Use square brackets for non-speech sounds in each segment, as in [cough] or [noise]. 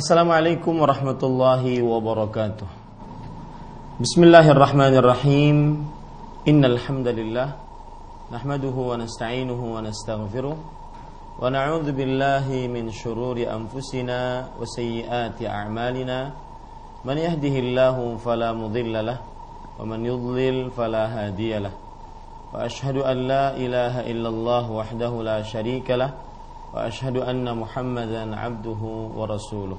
Assalamualaikum warahmatullahi wabarakatuh. Bismillahirrahmanirrahim. Innal hamdalillah nahmaduhu wa nasta'inuhu wa nastaghfiruh wa na'udzu billahi min shururi anfusina wa sayyiati a'malina. Man yahdihillahu fala mudilla lah wa man yudlil fala hadiya lah. Wa ashhadu an la ilaha illallah wahdahu la syarika lah واشهد ان محمدا عبده ورسوله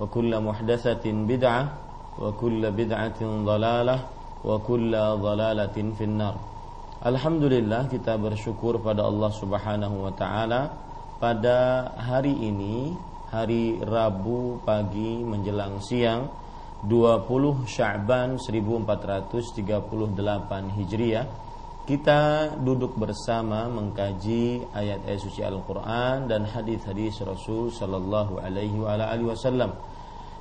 وكل محدثة بدعة وكل بدعة ضلالة وكل ضلالة في النار Alhamdulillah kita bersyukur pada Allah Subhanahu wa taala pada hari ini hari Rabu pagi menjelang siang 20 Sya'ban 1438 Hijriah kita duduk bersama mengkaji ayat-ayat suci Al-Quran dan hadis-hadis Rasul Sallallahu Alaihi Wasallam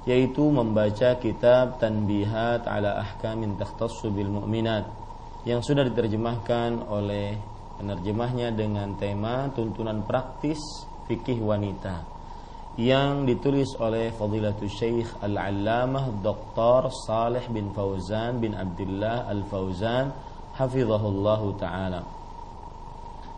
yaitu membaca kitab Tanbihat ala Ahkamin Takhtassu bil Mu'minat yang sudah diterjemahkan oleh penerjemahnya dengan tema tuntunan praktis fikih wanita yang ditulis oleh Fadilatul Syekh Al-Allamah Dr. Saleh bin Fauzan bin Abdullah Al-Fauzan hafizahullahu taala.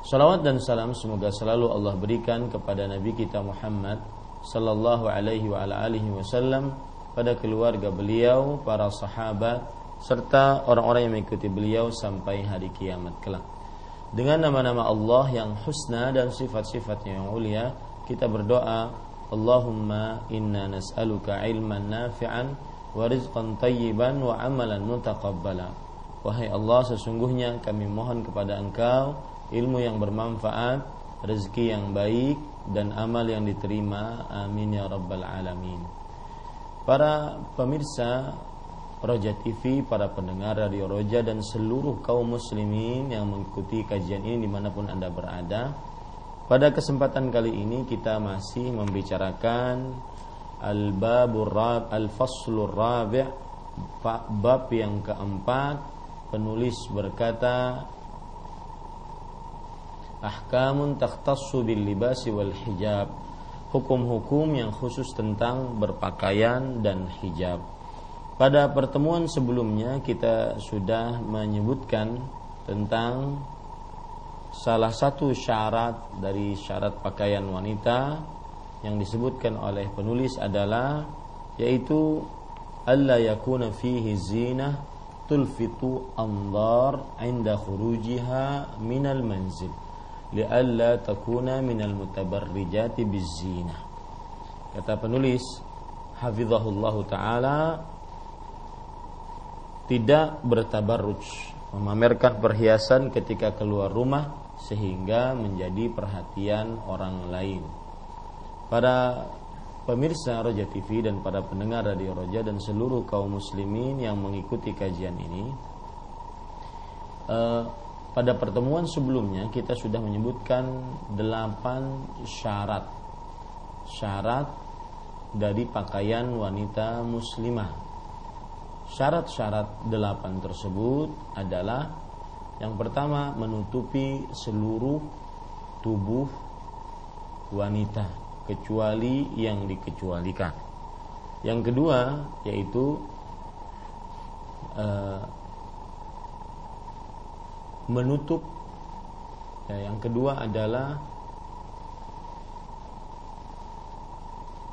Salawat dan salam semoga selalu Allah berikan kepada Nabi kita Muhammad sallallahu alaihi wa ala alihi wasallam pada keluarga beliau, para sahabat serta orang-orang yang mengikuti beliau sampai hari kiamat kelak. Dengan nama-nama Allah yang husna dan sifat-sifatnya yang mulia, kita berdoa, Allahumma inna nas'aluka ilman nafi'an wa rizqan tayyiban wa amalan mutaqabbala. Wahai Allah sesungguhnya kami mohon kepada engkau ilmu yang bermanfaat, rezeki yang baik dan amal yang diterima. Amin ya rabbal alamin. Para pemirsa Roja TV, para pendengar Radio Roja dan seluruh kaum muslimin yang mengikuti kajian ini di mana pun anda berada. Pada kesempatan kali ini kita masih membicarakan Al-Babur Al-Faslur Rabi' Bab yang keempat penulis berkata ahkamun takhtassu bil libasi wal hijab hukum-hukum yang khusus tentang berpakaian dan hijab. Pada pertemuan sebelumnya kita sudah menyebutkan tentang salah satu syarat dari syarat pakaian wanita yang disebutkan oleh penulis adalah yaitu alla yakuna fihi zinah tulfitu anzar inda khurujiha minal manzil lialla takuna minal mutabarrijati bizina kata penulis hafizahullah taala tidak bertabarruj memamerkan perhiasan ketika keluar rumah sehingga menjadi perhatian orang lain. Pada pemirsa Roja TV dan para pendengar Radio Roja dan seluruh kaum muslimin yang mengikuti kajian ini uh, pada pertemuan sebelumnya kita sudah menyebutkan delapan syarat syarat dari pakaian wanita muslimah syarat-syarat delapan tersebut adalah yang pertama menutupi seluruh tubuh wanita kecuali yang dikecualikan. Yang kedua yaitu uh, menutup. Ya, yang kedua adalah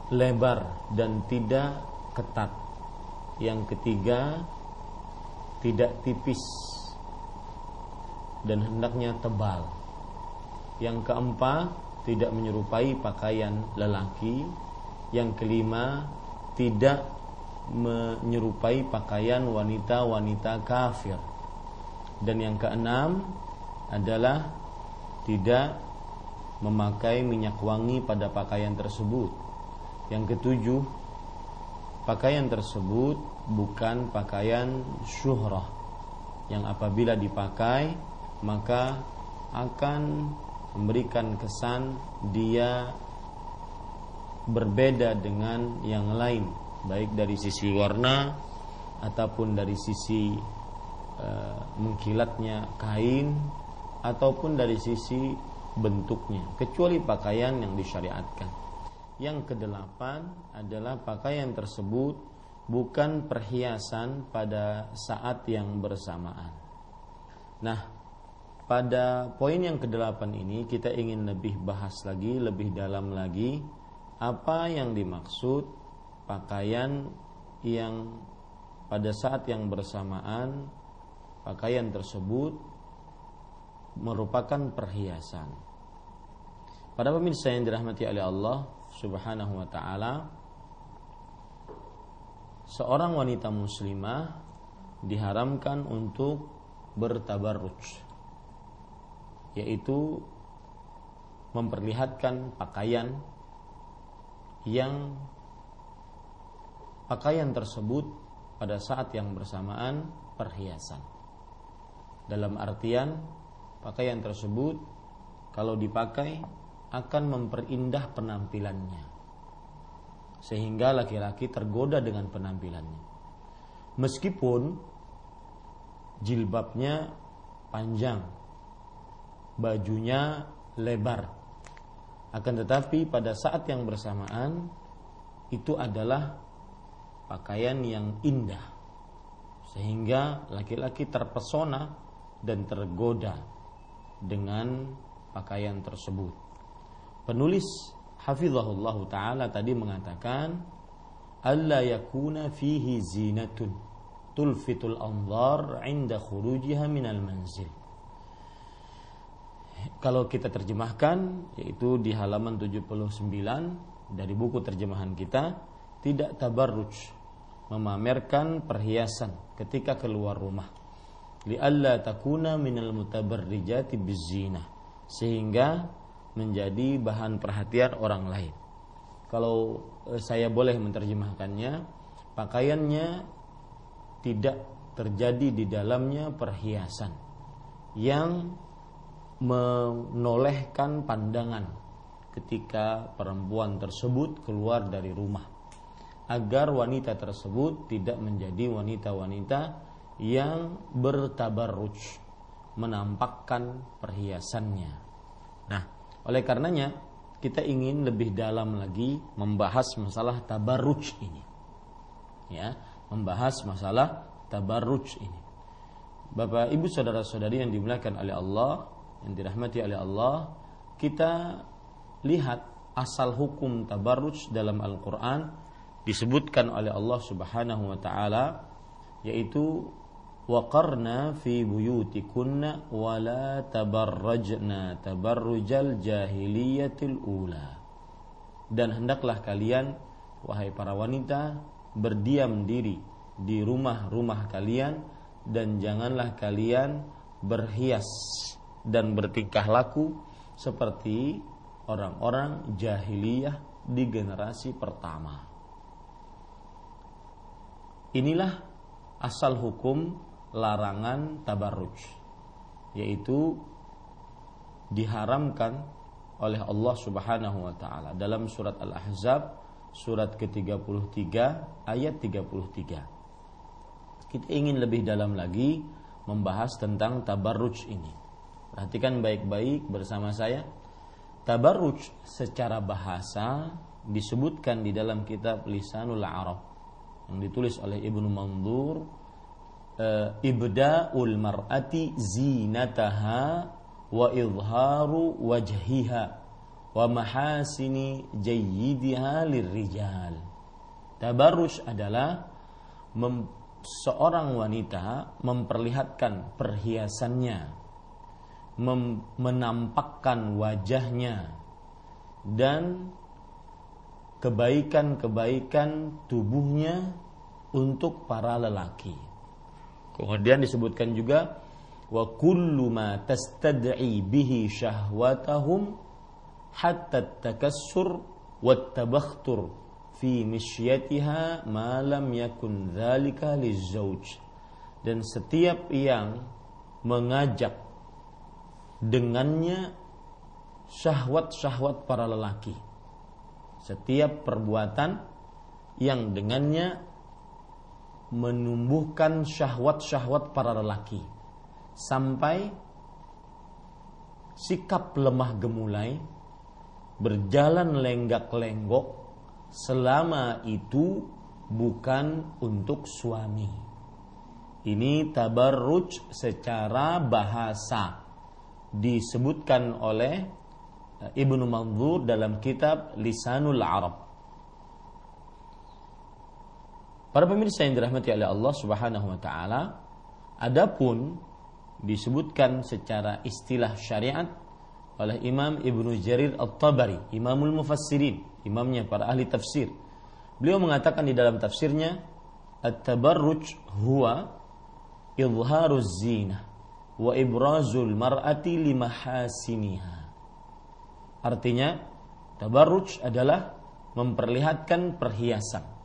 lebar dan tidak ketat. yang ketiga tidak tipis dan hendaknya tebal. Yang keempat tidak menyerupai pakaian lelaki. Yang kelima tidak menyerupai pakaian wanita-wanita kafir. Dan yang keenam adalah tidak memakai minyak wangi pada pakaian tersebut. Yang ketujuh, pakaian tersebut bukan pakaian syuhrah yang apabila dipakai maka akan memberikan kesan dia berbeda dengan yang lain baik dari sisi warna ataupun dari sisi e, mengkilatnya kain ataupun dari sisi bentuknya kecuali pakaian yang disyariatkan. Yang kedelapan adalah pakaian tersebut bukan perhiasan pada saat yang bersamaan. Nah, pada poin yang kedelapan ini kita ingin lebih bahas lagi, lebih dalam lagi apa yang dimaksud pakaian yang pada saat yang bersamaan pakaian tersebut merupakan perhiasan. Pada pemirsa yang dirahmati oleh Allah Subhanahu wa taala, seorang wanita muslimah diharamkan untuk bertabarruj yaitu memperlihatkan pakaian yang pakaian tersebut pada saat yang bersamaan perhiasan. Dalam artian pakaian tersebut kalau dipakai akan memperindah penampilannya. Sehingga laki-laki tergoda dengan penampilannya. Meskipun jilbabnya panjang bajunya lebar. Akan tetapi pada saat yang bersamaan itu adalah pakaian yang indah. Sehingga laki-laki terpesona dan tergoda dengan pakaian tersebut. Penulis Hafizahullah taala tadi mengatakan alla yakuna fihi zinatun tulfitul anzar inda khurujiha minal manzil. Kalau kita terjemahkan yaitu di halaman 79 dari buku terjemahan kita tidak tabarruj memamerkan perhiasan ketika keluar rumah lialla takuna minal mutabarrijati bizina sehingga menjadi bahan perhatian orang lain. Kalau eh, saya boleh menerjemahkannya, pakaiannya tidak terjadi di dalamnya perhiasan yang menolehkan pandangan ketika perempuan tersebut keluar dari rumah agar wanita tersebut tidak menjadi wanita-wanita yang bertabarruj menampakkan perhiasannya. Nah, oleh karenanya kita ingin lebih dalam lagi membahas masalah tabarruj ini. Ya, membahas masalah tabarruj ini. Bapak, Ibu, saudara-saudari yang dimuliakan oleh Allah, yang dirahmati oleh Allah, kita lihat asal hukum tabarruj dalam Al-Qur'an disebutkan oleh Allah Subhanahu wa taala yaitu fi buyutikunna wa la tabarrajna tabarrujal jahiliyatil ula dan hendaklah kalian wahai para wanita berdiam diri di rumah-rumah kalian dan janganlah kalian berhias dan bertingkah laku seperti orang-orang jahiliyah di generasi pertama. Inilah asal hukum larangan tabarruj yaitu diharamkan oleh Allah Subhanahu wa taala dalam surat Al-Ahzab surat ke-33 ayat 33. Kita ingin lebih dalam lagi membahas tentang tabarruj ini. Perhatikan baik-baik bersama saya. Tabarruj secara bahasa disebutkan di dalam kitab Lisanul Arab yang ditulis oleh Ibnu Mandur ibda'ul mar'ati zinataha wa izharu wajhiha wa mahasini jayyidiha lirrijal. Tabarruj adalah mem, seorang wanita memperlihatkan perhiasannya, mem, menampakkan wajahnya dan kebaikan-kebaikan tubuhnya untuk para lelaki. Kemudian disebutkan juga wa kullu ma tastad'i bihi syahwatahum hatta takassur wat tabakhtur fi misyatiha ma lam yakun dzalika lizauj. Dan setiap yang mengajak dengannya syahwat-syahwat para lelaki. Setiap perbuatan yang dengannya menumbuhkan syahwat-syahwat para lelaki sampai sikap lemah gemulai berjalan lenggak-lenggok selama itu bukan untuk suami. Ini tabarruj secara bahasa disebutkan oleh eh, Ibnu Manzur dalam kitab Lisanul Arab. Para pemirsa yang dirahmati oleh Allah Subhanahu wa taala, adapun disebutkan secara istilah syariat oleh Imam Ibnu Jarir At-Tabari, Imamul Mufassirin, imamnya para ahli tafsir. Beliau mengatakan di dalam tafsirnya, "At-tabarruj huwa izharuz zina wa ibrazul mar'ati limahasiniha." Artinya, tabarruj adalah memperlihatkan perhiasan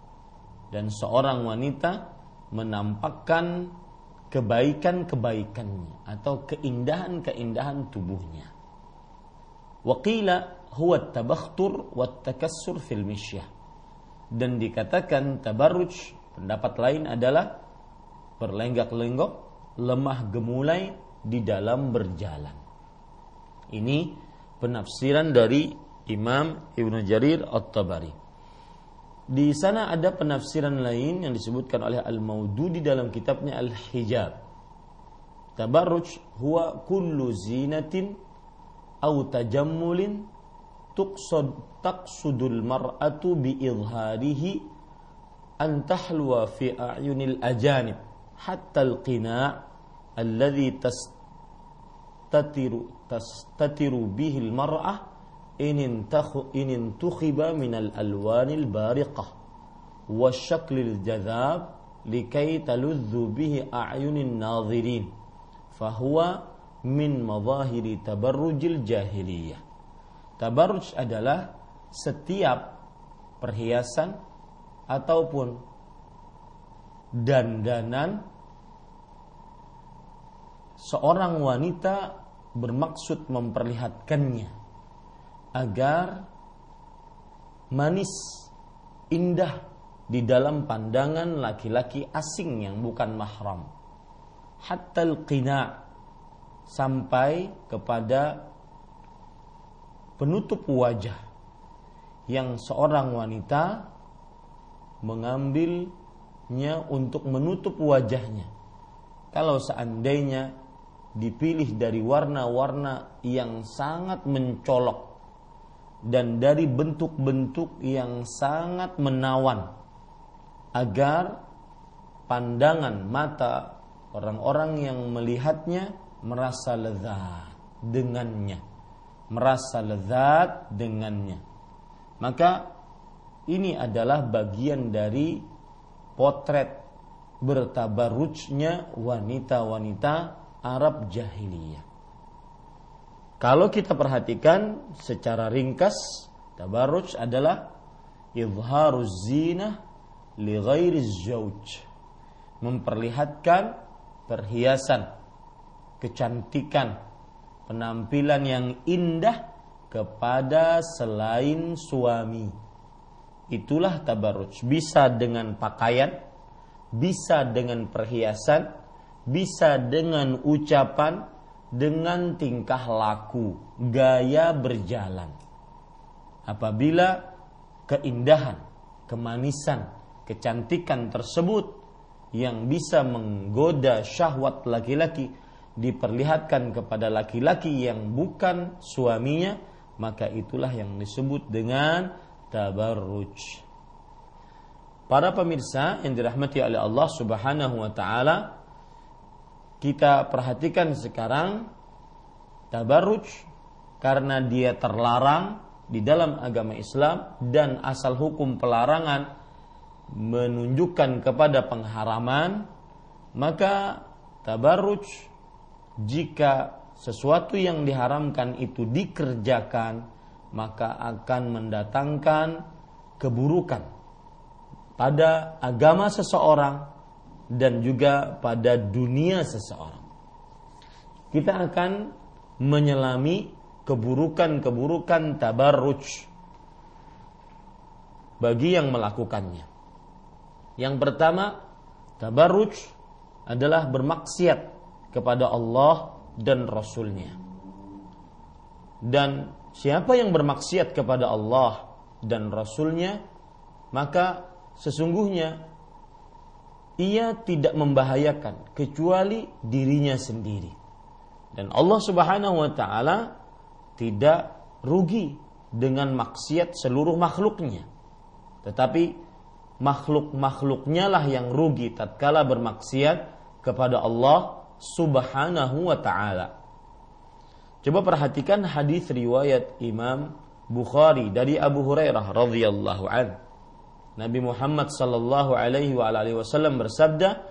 dan seorang wanita menampakkan kebaikan-kebaikannya atau keindahan-keindahan tubuhnya. Waqila huwa tabakhtur wa takassur fil misyah. Dan dikatakan tabarruj, pendapat lain adalah berlenggak-lenggok, lemah gemulai di dalam berjalan. Ini penafsiran dari Imam Ibnu Jarir At-Tabari. Di sana ada penafsiran lain yang disebutkan oleh Al-Maududi dalam kitabnya Al-Hijab. Tabarruj huwa kullu zinatin au tajammulin tuqsad taqsudul mar'atu bi idharihi an tahluwa fi a'yunil ajanib hatta al-qina' alladhi tastatiru tastatiru bihi al-mar'ah in takhu inin tukhiba min al-alwanil bariqah wasyaklil jadzab likai taluzzu bihi a'yunin nadhirin. Fahuwa min madahiri tabarrujil jahiliyah. Tabarruj adalah setiap perhiasan ataupun dandanan seorang wanita bermaksud memperlihatkannya agar manis, indah di dalam pandangan laki-laki asing yang bukan mahram. Hatta qina sampai kepada penutup wajah yang seorang wanita mengambilnya untuk menutup wajahnya. Kalau seandainya dipilih dari warna-warna yang sangat mencolok dan dari bentuk-bentuk yang sangat menawan agar pandangan mata orang-orang yang melihatnya merasa lezat dengannya merasa lezat dengannya. Maka ini adalah bagian dari potret bertabarrujnya wanita-wanita Arab jahiliyah kalau kita perhatikan secara ringkas, tabarruj adalah izharuz zinah li ghairi zauj. Memperlihatkan perhiasan, kecantikan, penampilan yang indah kepada selain suami. Itulah tabarruj. Bisa dengan pakaian, bisa dengan perhiasan, bisa dengan ucapan, dengan tingkah laku, gaya berjalan. Apabila keindahan, kemanisan, kecantikan tersebut yang bisa menggoda syahwat laki-laki diperlihatkan kepada laki-laki yang bukan suaminya, maka itulah yang disebut dengan tabarruj. para pemirsa yang dirahmati oleh Allah Subhanahu wa taala, kita perhatikan sekarang tabarruj karena dia terlarang di dalam agama Islam dan asal hukum pelarangan menunjukkan kepada pengharaman maka tabarruj jika sesuatu yang diharamkan itu dikerjakan maka akan mendatangkan keburukan pada agama seseorang dan juga pada dunia seseorang. Kita akan menyelami keburukan-keburukan tabarruj bagi yang melakukannya. Yang pertama, tabarruj adalah bermaksiat kepada Allah dan Rasulnya. Dan siapa yang bermaksiat kepada Allah dan Rasulnya, maka sesungguhnya ia tidak membahayakan kecuali dirinya sendiri. Dan Allah Subhanahu wa taala tidak rugi dengan maksiat seluruh makhluknya. Tetapi makhluk-makhluknya lah yang rugi tatkala bermaksiat kepada Allah Subhanahu wa taala. Coba perhatikan hadis riwayat Imam Bukhari dari Abu Hurairah radhiyallahu an. Nabi Muhammad sallallahu alaihi wasallam bersabda,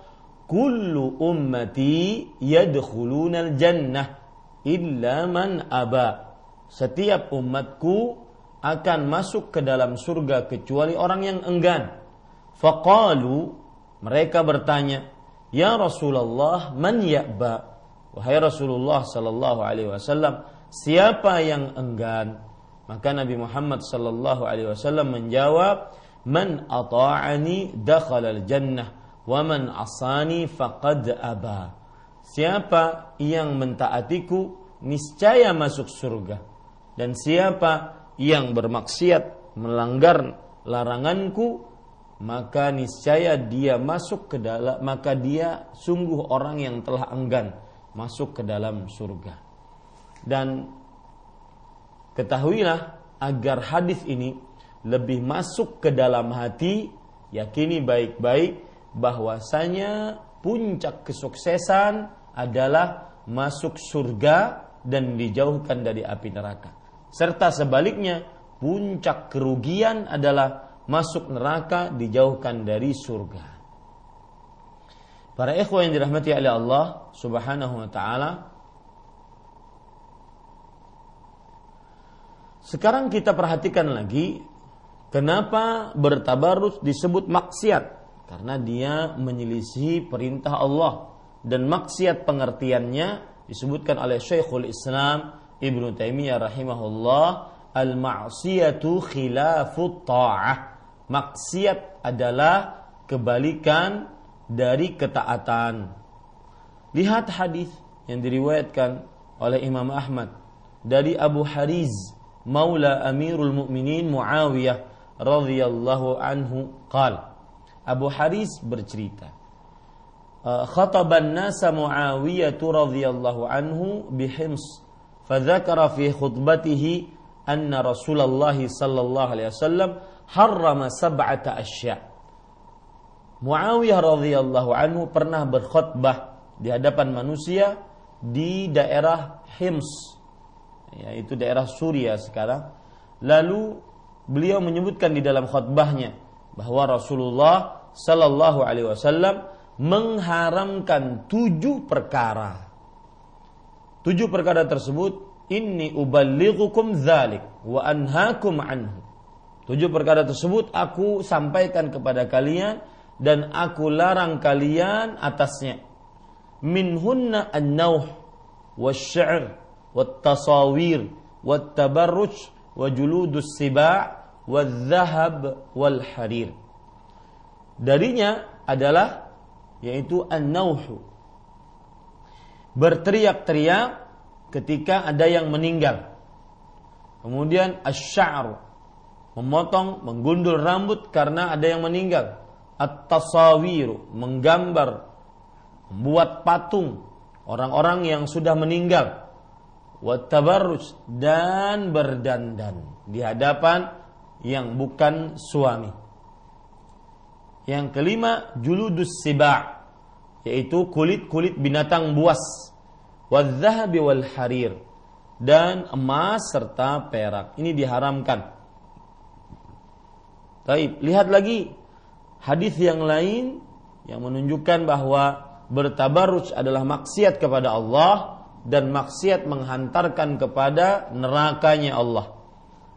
"Kullu ummati yadkhuluna al-jannah illa man aba." Setiap umatku akan masuk ke dalam surga kecuali orang yang enggan. Faqalu mereka bertanya, "Ya Rasulullah, man ya'ba?" Wahai Rasulullah sallallahu alaihi wasallam, siapa yang enggan? Maka Nabi Muhammad sallallahu alaihi wasallam menjawab, "Man ata'ani dakhala al-jannah wa man asani faqad aba." Siapa yang mentaatiku niscaya masuk surga dan siapa yang bermaksiat melanggar laranganku maka niscaya dia masuk ke dalam maka dia sungguh orang yang telah enggan masuk ke dalam surga. Dan ketahuilah agar hadis ini lebih masuk ke dalam hati, yakini baik-baik bahwasanya puncak kesuksesan adalah masuk surga dan dijauhkan dari api neraka. Serta sebaliknya, puncak kerugian adalah masuk neraka dijauhkan dari surga. Para ikhwah yang dirahmati oleh Allah Subhanahu wa taala Sekarang kita perhatikan lagi kenapa bertabarus disebut maksiat? Karena dia menyelisihi perintah Allah. Dan maksiat pengertiannya disebutkan oleh Syekhul Islam Ibnu Taimiyah rahimahullah al-ma'siyatu khilafut ta'ah. Maksiat adalah kebalikan dari ketaatan. Lihat hadis yang diriwayatkan oleh Imam Ahmad dari Abu Hariz Maula Amirul Mukminin Muawiyah radhiyallahu anhu qal. Abu Haris bercerita khataban nasa Muawiyah radhiyallahu anhu bihims fadzakara fi khutbatihi anna Rasulullah sallallahu alaihi wasallam harrama sab'ata asya' Muawiyah radhiyallahu anhu pernah berkhutbah di hadapan manusia di daerah Hims yaitu daerah Suria sekarang. Lalu beliau menyebutkan di dalam khutbahnya bahwa Rasulullah sallallahu alaihi wasallam mengharamkan tujuh perkara. Tujuh perkara tersebut inni uballighukum dzalik wa anhaakum anhu. Tujuh perkara tersebut aku sampaikan kepada kalian dan aku larang kalian atasnya. Minhunna an-nauh wasy-sya'r wat-tasawir wat-tabarruj wa juludus siba' wal harir. Darinya adalah yaitu an-nauh berteriak-teriak ketika ada yang meninggal. Kemudian asy-sya'r memotong menggundul rambut karena ada yang meninggal. At-tasawir menggambar membuat patung orang-orang yang sudah meninggal wat dan berdandan di hadapan yang bukan suami Yang kelima, juludus siba' yaitu kulit-kulit binatang buas. Wadzahabi wal harir dan emas serta perak. Ini diharamkan. Baik, lihat lagi hadis yang lain yang menunjukkan bahwa bertabarruj adalah maksiat kepada Allah dan maksiat menghantarkan kepada nerakanya Allah.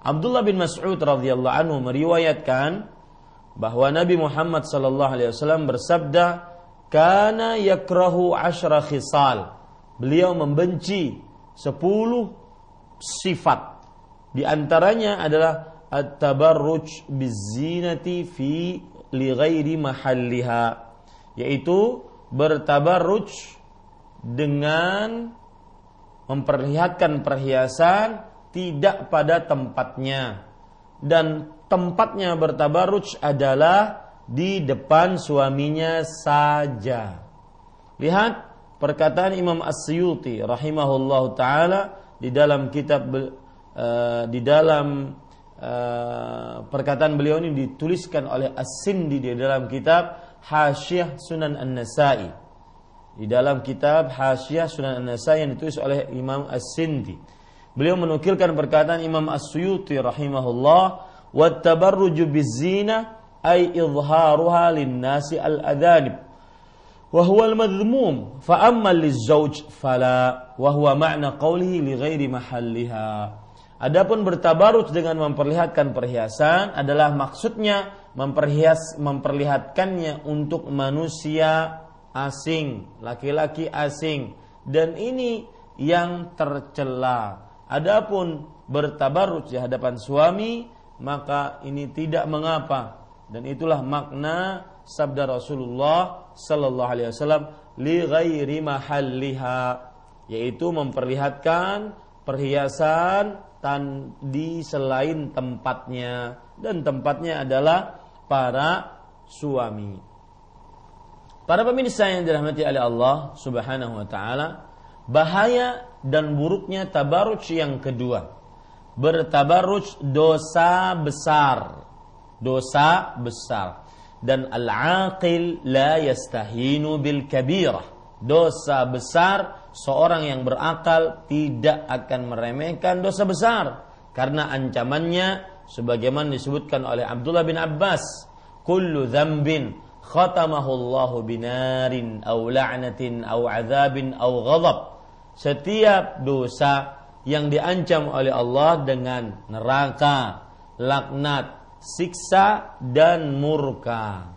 Abdullah bin Mas'ud radhiyallahu anhu meriwayatkan bahwa Nabi Muhammad sallallahu alaihi wasallam bersabda, "Kana yakrahu asyra khisal." Beliau membenci sepuluh sifat. Di antaranya adalah at-tabarruj bizinati fi li ghairi mahalliha, yaitu bertabarruj dengan memperlihatkan perhiasan tidak pada tempatnya dan tempatnya bertabaruj adalah di depan suaminya saja. Lihat perkataan Imam As-Suyuti rahimahullah taala di dalam kitab uh, di dalam uh, perkataan beliau ini dituliskan oleh As-Sindi di dalam kitab Hasyiah Sunan An-Nasa'i di dalam kitab Hasyiah Sunan An-Nasai yang ditulis oleh Imam As-Sindi. Beliau menukilkan perkataan Imam As-Suyuti rahimahullah, "Wa tabarruju bizina ay izharuha lin-nasi al-adhanib." Wa huwa al-madhmum, fa amma liz-zawj fala, wa huwa ma'na qawlihi li ghairi mahalliha. Adapun bertabaruj dengan memperlihatkan perhiasan adalah maksudnya memperhias memperlihatkannya untuk manusia asing, laki-laki asing dan ini yang tercela. Adapun bertabarut di hadapan suami maka ini tidak mengapa dan itulah makna sabda Rasulullah sallallahu alaihi wasallam li ghairi mahalliha yaitu memperlihatkan perhiasan tan di selain tempatnya dan tempatnya adalah para suami. Para pemirsa yang dirahmati oleh Allah Subhanahu wa taala, bahaya dan buruknya tabaruj yang kedua bertabarruj dosa besar. Dosa besar. Dan al-aqil la yastahinu bil kabirah. Dosa besar seorang yang berakal tidak akan meremehkan dosa besar karena ancamannya sebagaimana disebutkan oleh Abdullah bin Abbas kullu dzambin khatamahu Allah binarin au la'natin au azabin au ghadab setiap dosa yang diancam oleh Allah dengan neraka, laknat, siksa dan murka.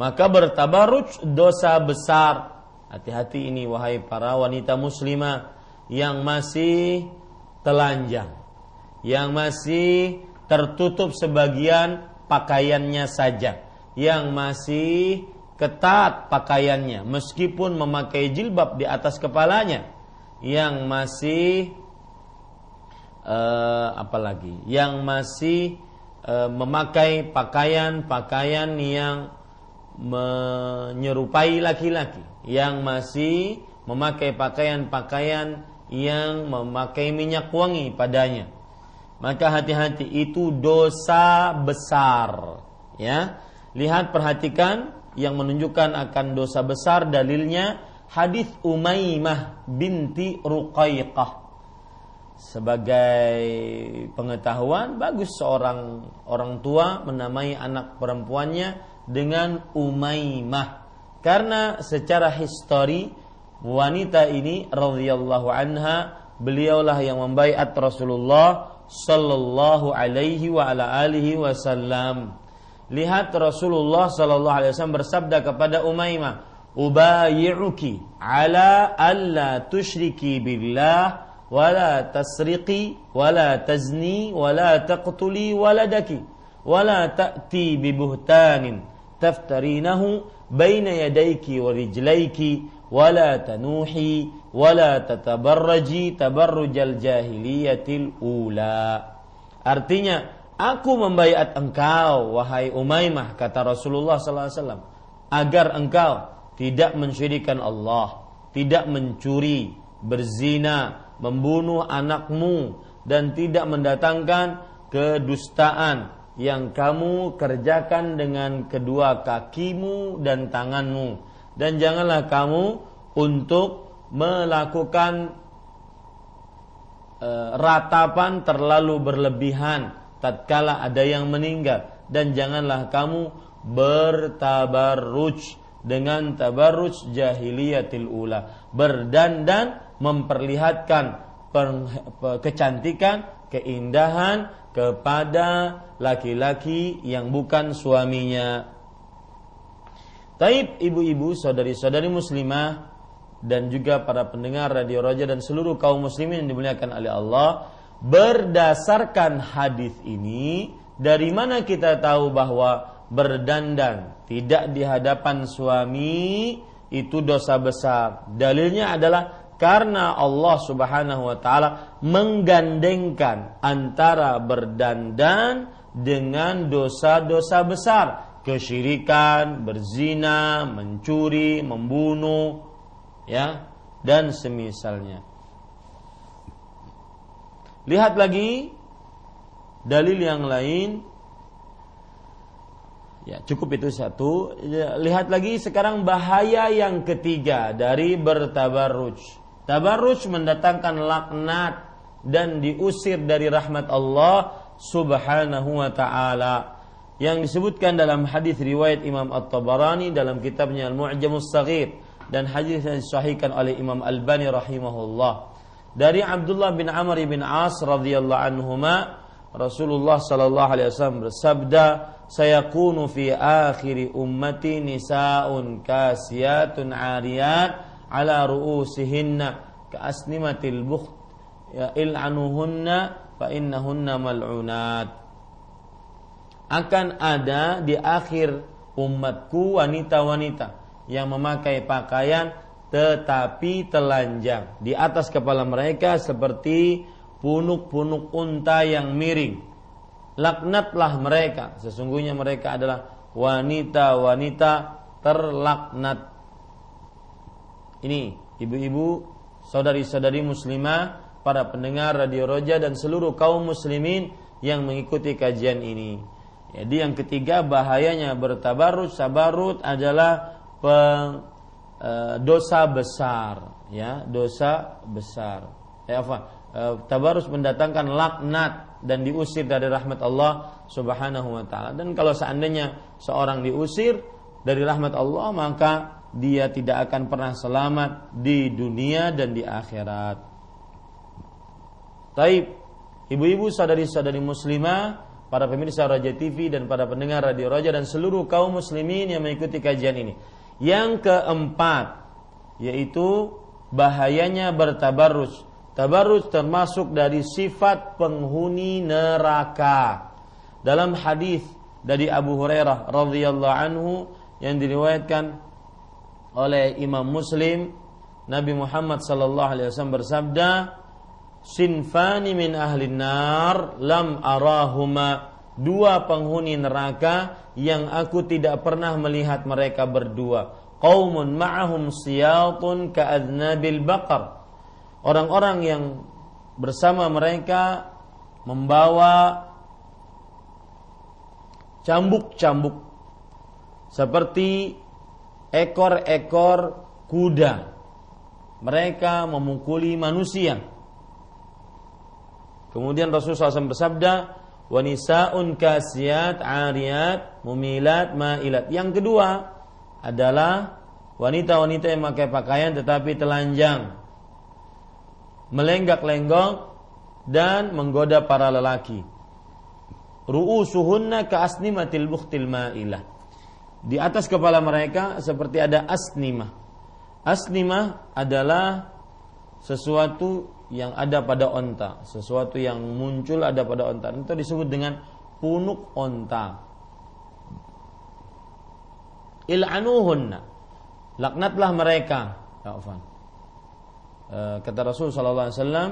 Maka bertabaruj dosa besar. Hati-hati ini wahai para wanita muslimah yang masih telanjang, yang masih tertutup sebagian pakaiannya saja, yang masih ketat pakaiannya meskipun memakai jilbab di atas kepalanya, yang masih uh, apa lagi? Yang masih uh, memakai pakaian-pakaian yang menyerupai laki-laki yang masih memakai pakaian-pakaian yang memakai minyak wangi padanya. Maka hati-hati itu dosa besar ya lihat perhatikan yang menunjukkan akan dosa besar dalilnya hadis Umaymah binti Ruqaiqah sebagai pengetahuan bagus seorang orang tua menamai anak perempuannya dengan Umaymah karena secara histori wanita ini radhiyallahu anha beliaulah yang membaiat Rasulullah sallallahu alaihi wa ala alihi wasallam lihat Rasulullah sallallahu alaihi wasallam bersabda kepada Umaymah, "Ubayyi'uki ala alla tusyriki billah wa tasriqi wa tazni wa taqtuli waladaki wa ta'ti bi buhtanin taftarinahu baina yadayki wa rijlayki wa tanuhi wa tatabarraji tabarrujal jahiliyatil ula." Artinya, aku membaiat engkau, wahai Umaymah, kata Rasulullah SAW, agar engkau tidak mensyirikan Allah, tidak mencuri, berzina, membunuh anakmu dan tidak mendatangkan kedustaan yang kamu kerjakan dengan kedua kakimu dan tanganmu. Dan janganlah kamu untuk melakukan e, ratapan terlalu berlebihan tatkala ada yang meninggal dan janganlah kamu bertabarruj dengan tabarruj jahiliyatil ula. Berdandan memperlihatkan kecantikan keindahan kepada laki-laki yang bukan suaminya. Taib ibu-ibu, saudari-saudari muslimah dan juga para pendengar radio Raja dan seluruh kaum muslimin yang dimuliakan oleh Allah, berdasarkan hadis ini dari mana kita tahu bahwa berdandan tidak di hadapan suami itu dosa besar. Dalilnya adalah karena Allah Subhanahu wa taala menggandengkan antara berdandan dengan dosa-dosa besar kesyirikan, berzina, mencuri, membunuh, ya, dan semisalnya. Lihat lagi dalil yang lain. Ya, cukup itu satu. Ya, lihat lagi sekarang bahaya yang ketiga dari bertabarruj. Tabarruj mendatangkan laknat dan diusir dari rahmat Allah Subhanahu wa taala yang disebutkan dalam hadis riwayat Imam At-Tabarani dalam kitabnya Al-Mu'jamus Saghir dan hadis yang disahihkan oleh Imam Al-Bani rahimahullah dari Abdullah bin Amr bin As radhiyallahu anhuma Rasulullah sallallahu alaihi wasallam bersabda sayakunu fi akhir ummati nisaun kasiyatun ariyat ala ru'usihinna ka asnimatil bukht ya il'anuhunna fa innahunna mal'unat. Akan ada di akhir umatku wanita-wanita yang memakai pakaian tetapi telanjang di atas kepala mereka seperti punuk-punuk unta yang miring. Laknatlah mereka, sesungguhnya mereka adalah wanita-wanita terlaknat. Ini ibu-ibu, saudari-saudari muslimah, para pendengar radio Roja dan seluruh kaum muslimin yang mengikuti kajian ini. Jadi yang ketiga bahayanya bertabarut sabarut adalah peng, dosa besar, ya dosa besar. Ya apa? E, tabarus mendatangkan laknat dan diusir dari rahmat Allah Subhanahu wa taala. Dan kalau seandainya seorang diusir dari rahmat Allah maka dia tidak akan pernah selamat di dunia dan di akhirat. Taib, ibu-ibu saudari-saudari muslimah para pemirsa Raja TV dan para pendengar Radio Raja dan seluruh kaum muslimin yang mengikuti kajian ini. Yang keempat yaitu bahayanya bertabarus. Tabarus termasuk dari sifat penghuni neraka. Dalam hadis dari Abu Hurairah radhiyallahu anhu yang diriwayatkan oleh Imam Muslim, Nabi Muhammad sallallahu alaihi wasallam bersabda, sinfani min ahli nar lam arahuma dua penghuni neraka yang aku tidak pernah melihat mereka berdua. Qaumun ma'ahum siyatun ka'adnabil baqar. Orang-orang yang bersama mereka membawa cambuk-cambuk seperti ekor-ekor kuda. Mereka memukuli manusia. Kemudian Rasulullah SAW bersabda, wanisaun kasiyat, ariyat, mumilat, ma'ilat. Yang kedua adalah wanita-wanita yang memakai pakaian tetapi telanjang, melenggak-lenggok dan menggoda para lelaki. Ru'usuhunna ka asnimatil bukhtil ma'ilah. Di atas kepala mereka seperti ada asnimah. Asnimah adalah sesuatu yang ada pada onta, sesuatu yang muncul ada pada onta. Itu disebut dengan punuk onta. Il'anuhunna. Laknatlah mereka. Ya, eh, kata Rasul sallallahu alaihi wasallam,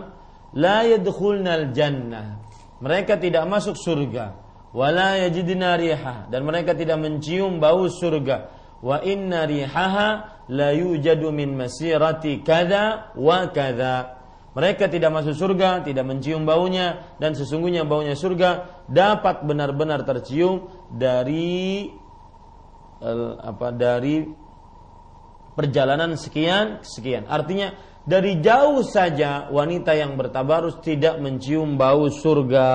la yadkhulnal jannah. Mereka tidak masuk surga. Wala yajidna riha dan mereka tidak mencium bau surga. Wa inna rihaha la yujadu min masirati kada wa kada Mereka tidak masuk surga, tidak mencium baunya dan sesungguhnya baunya surga dapat benar-benar tercium dari apa dari perjalanan sekian sekian. Artinya dari jauh saja wanita yang bertabarus tidak mencium bau surga.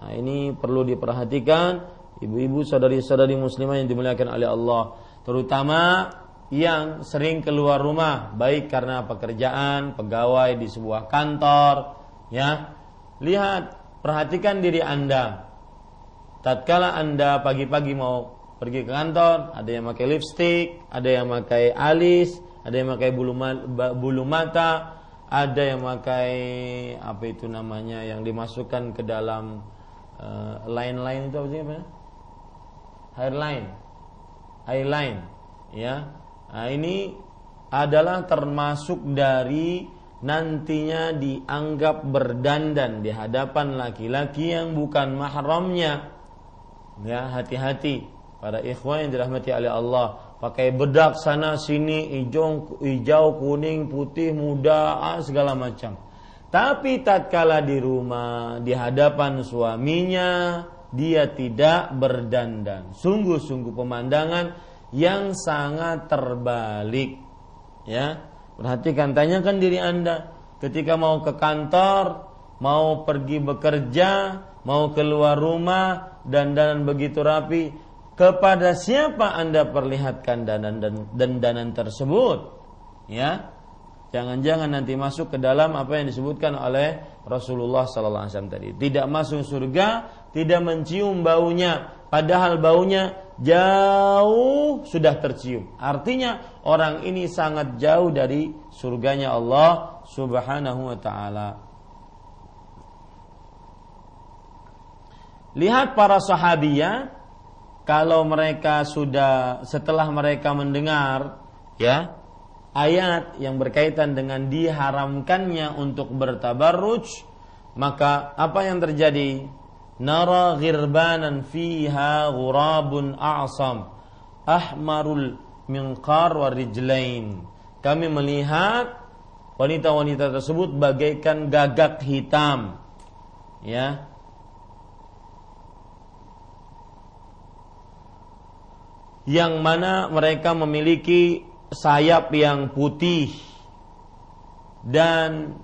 Nah, ini perlu diperhatikan ibu-ibu saudari-saudari muslimah yang dimuliakan oleh Allah, terutama yang sering keluar rumah baik karena pekerjaan, pegawai di sebuah kantor, ya. Lihat, perhatikan diri Anda. Tatkala Anda pagi-pagi mau pergi ke kantor, ada yang pakai lipstick, ada yang pakai alis, ada yang pakai bulu, bulu mata, ada yang pakai apa itu namanya yang dimasukkan ke dalam uh, line-line itu apa sih apa? Hairline, hairline, ya Nah, ini adalah termasuk dari nantinya dianggap berdandan di hadapan laki-laki yang bukan mahramnya. Ya, hati-hati pada ikhwan yang dirahmati oleh Allah. Pakai bedak sana sini hijau, hijau kuning, putih, muda, ah, segala macam. Tapi tatkala di rumah di hadapan suaminya dia tidak berdandan. Sungguh-sungguh pemandangan yang sangat terbalik. Ya, perhatikan, tanyakan diri anda ketika mau ke kantor, mau pergi bekerja, mau keluar rumah dan dan begitu rapi, kepada siapa anda perlihatkan danan dan dandanan tersebut? Ya, jangan-jangan nanti masuk ke dalam apa yang disebutkan oleh Rasulullah Sallallahu Alaihi Wasallam tadi. Tidak masuk surga, tidak mencium baunya, padahal baunya jauh sudah tercium. Artinya orang ini sangat jauh dari surganya Allah Subhanahu wa taala. Lihat para sahabiah kalau mereka sudah setelah mereka mendengar ya ayat yang berkaitan dengan diharamkannya untuk bertabarruj maka apa yang terjadi nara ghirbanan fiha ghurabun a'sam. Ahmarul minqar warijlain kami melihat wanita-wanita tersebut bagaikan gagak hitam. Ya. Yang mana mereka memiliki sayap yang putih dan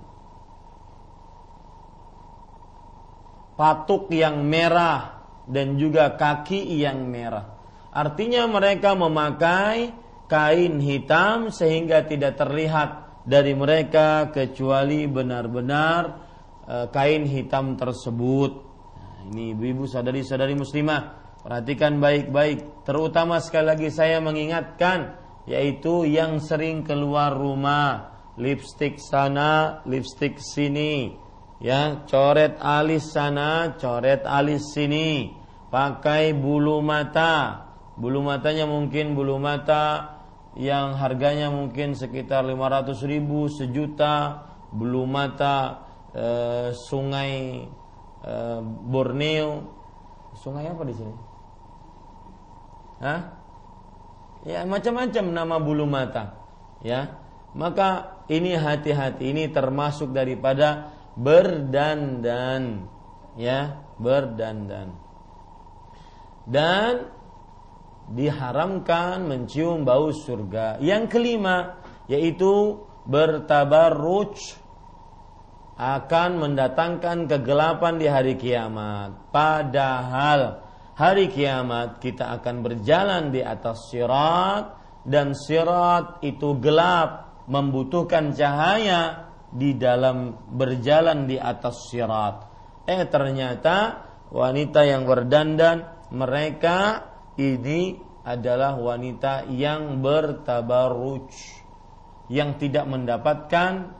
patuk yang merah dan juga kaki yang merah. Artinya mereka memakai kain hitam sehingga tidak terlihat dari mereka kecuali benar-benar e, kain hitam tersebut. Nah, ini ibu-ibu sadari-sadari muslimah, perhatikan baik-baik. Terutama sekali lagi saya mengingatkan yaitu yang sering keluar rumah, lipstick sana, lipstick sini, ya coret alis sana coret alis sini. Pakai bulu mata. Bulu matanya mungkin bulu mata yang harganya mungkin sekitar 500 ribu sejuta. Bulu mata e, sungai e, Borneo. Sungai apa di sini? Hah? ya macam-macam nama bulu mata. Ya maka ini hati-hati. Ini termasuk daripada berdandan. Ya berdandan. Dan diharamkan mencium bau surga. Yang kelima yaitu bertabarruj akan mendatangkan kegelapan di hari kiamat. Padahal hari kiamat kita akan berjalan di atas sirat dan sirat itu gelap membutuhkan cahaya di dalam berjalan di atas sirat. Eh ternyata wanita yang berdandan mereka ini adalah wanita yang bertabarruj yang tidak mendapatkan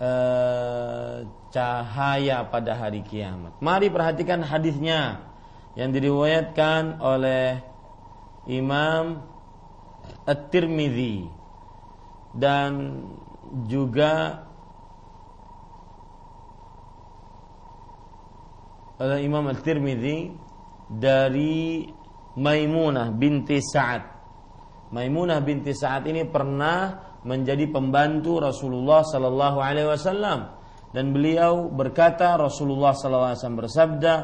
eh, cahaya pada hari kiamat. Mari perhatikan hadisnya yang diriwayatkan oleh Imam At-Tirmidzi dan juga oleh Imam At-Tirmidzi dari Maimunah binti Sa'ad. Maimunah binti Sa'ad ini pernah menjadi pembantu Rasulullah sallallahu alaihi wasallam dan beliau berkata Rasulullah SAW bersabda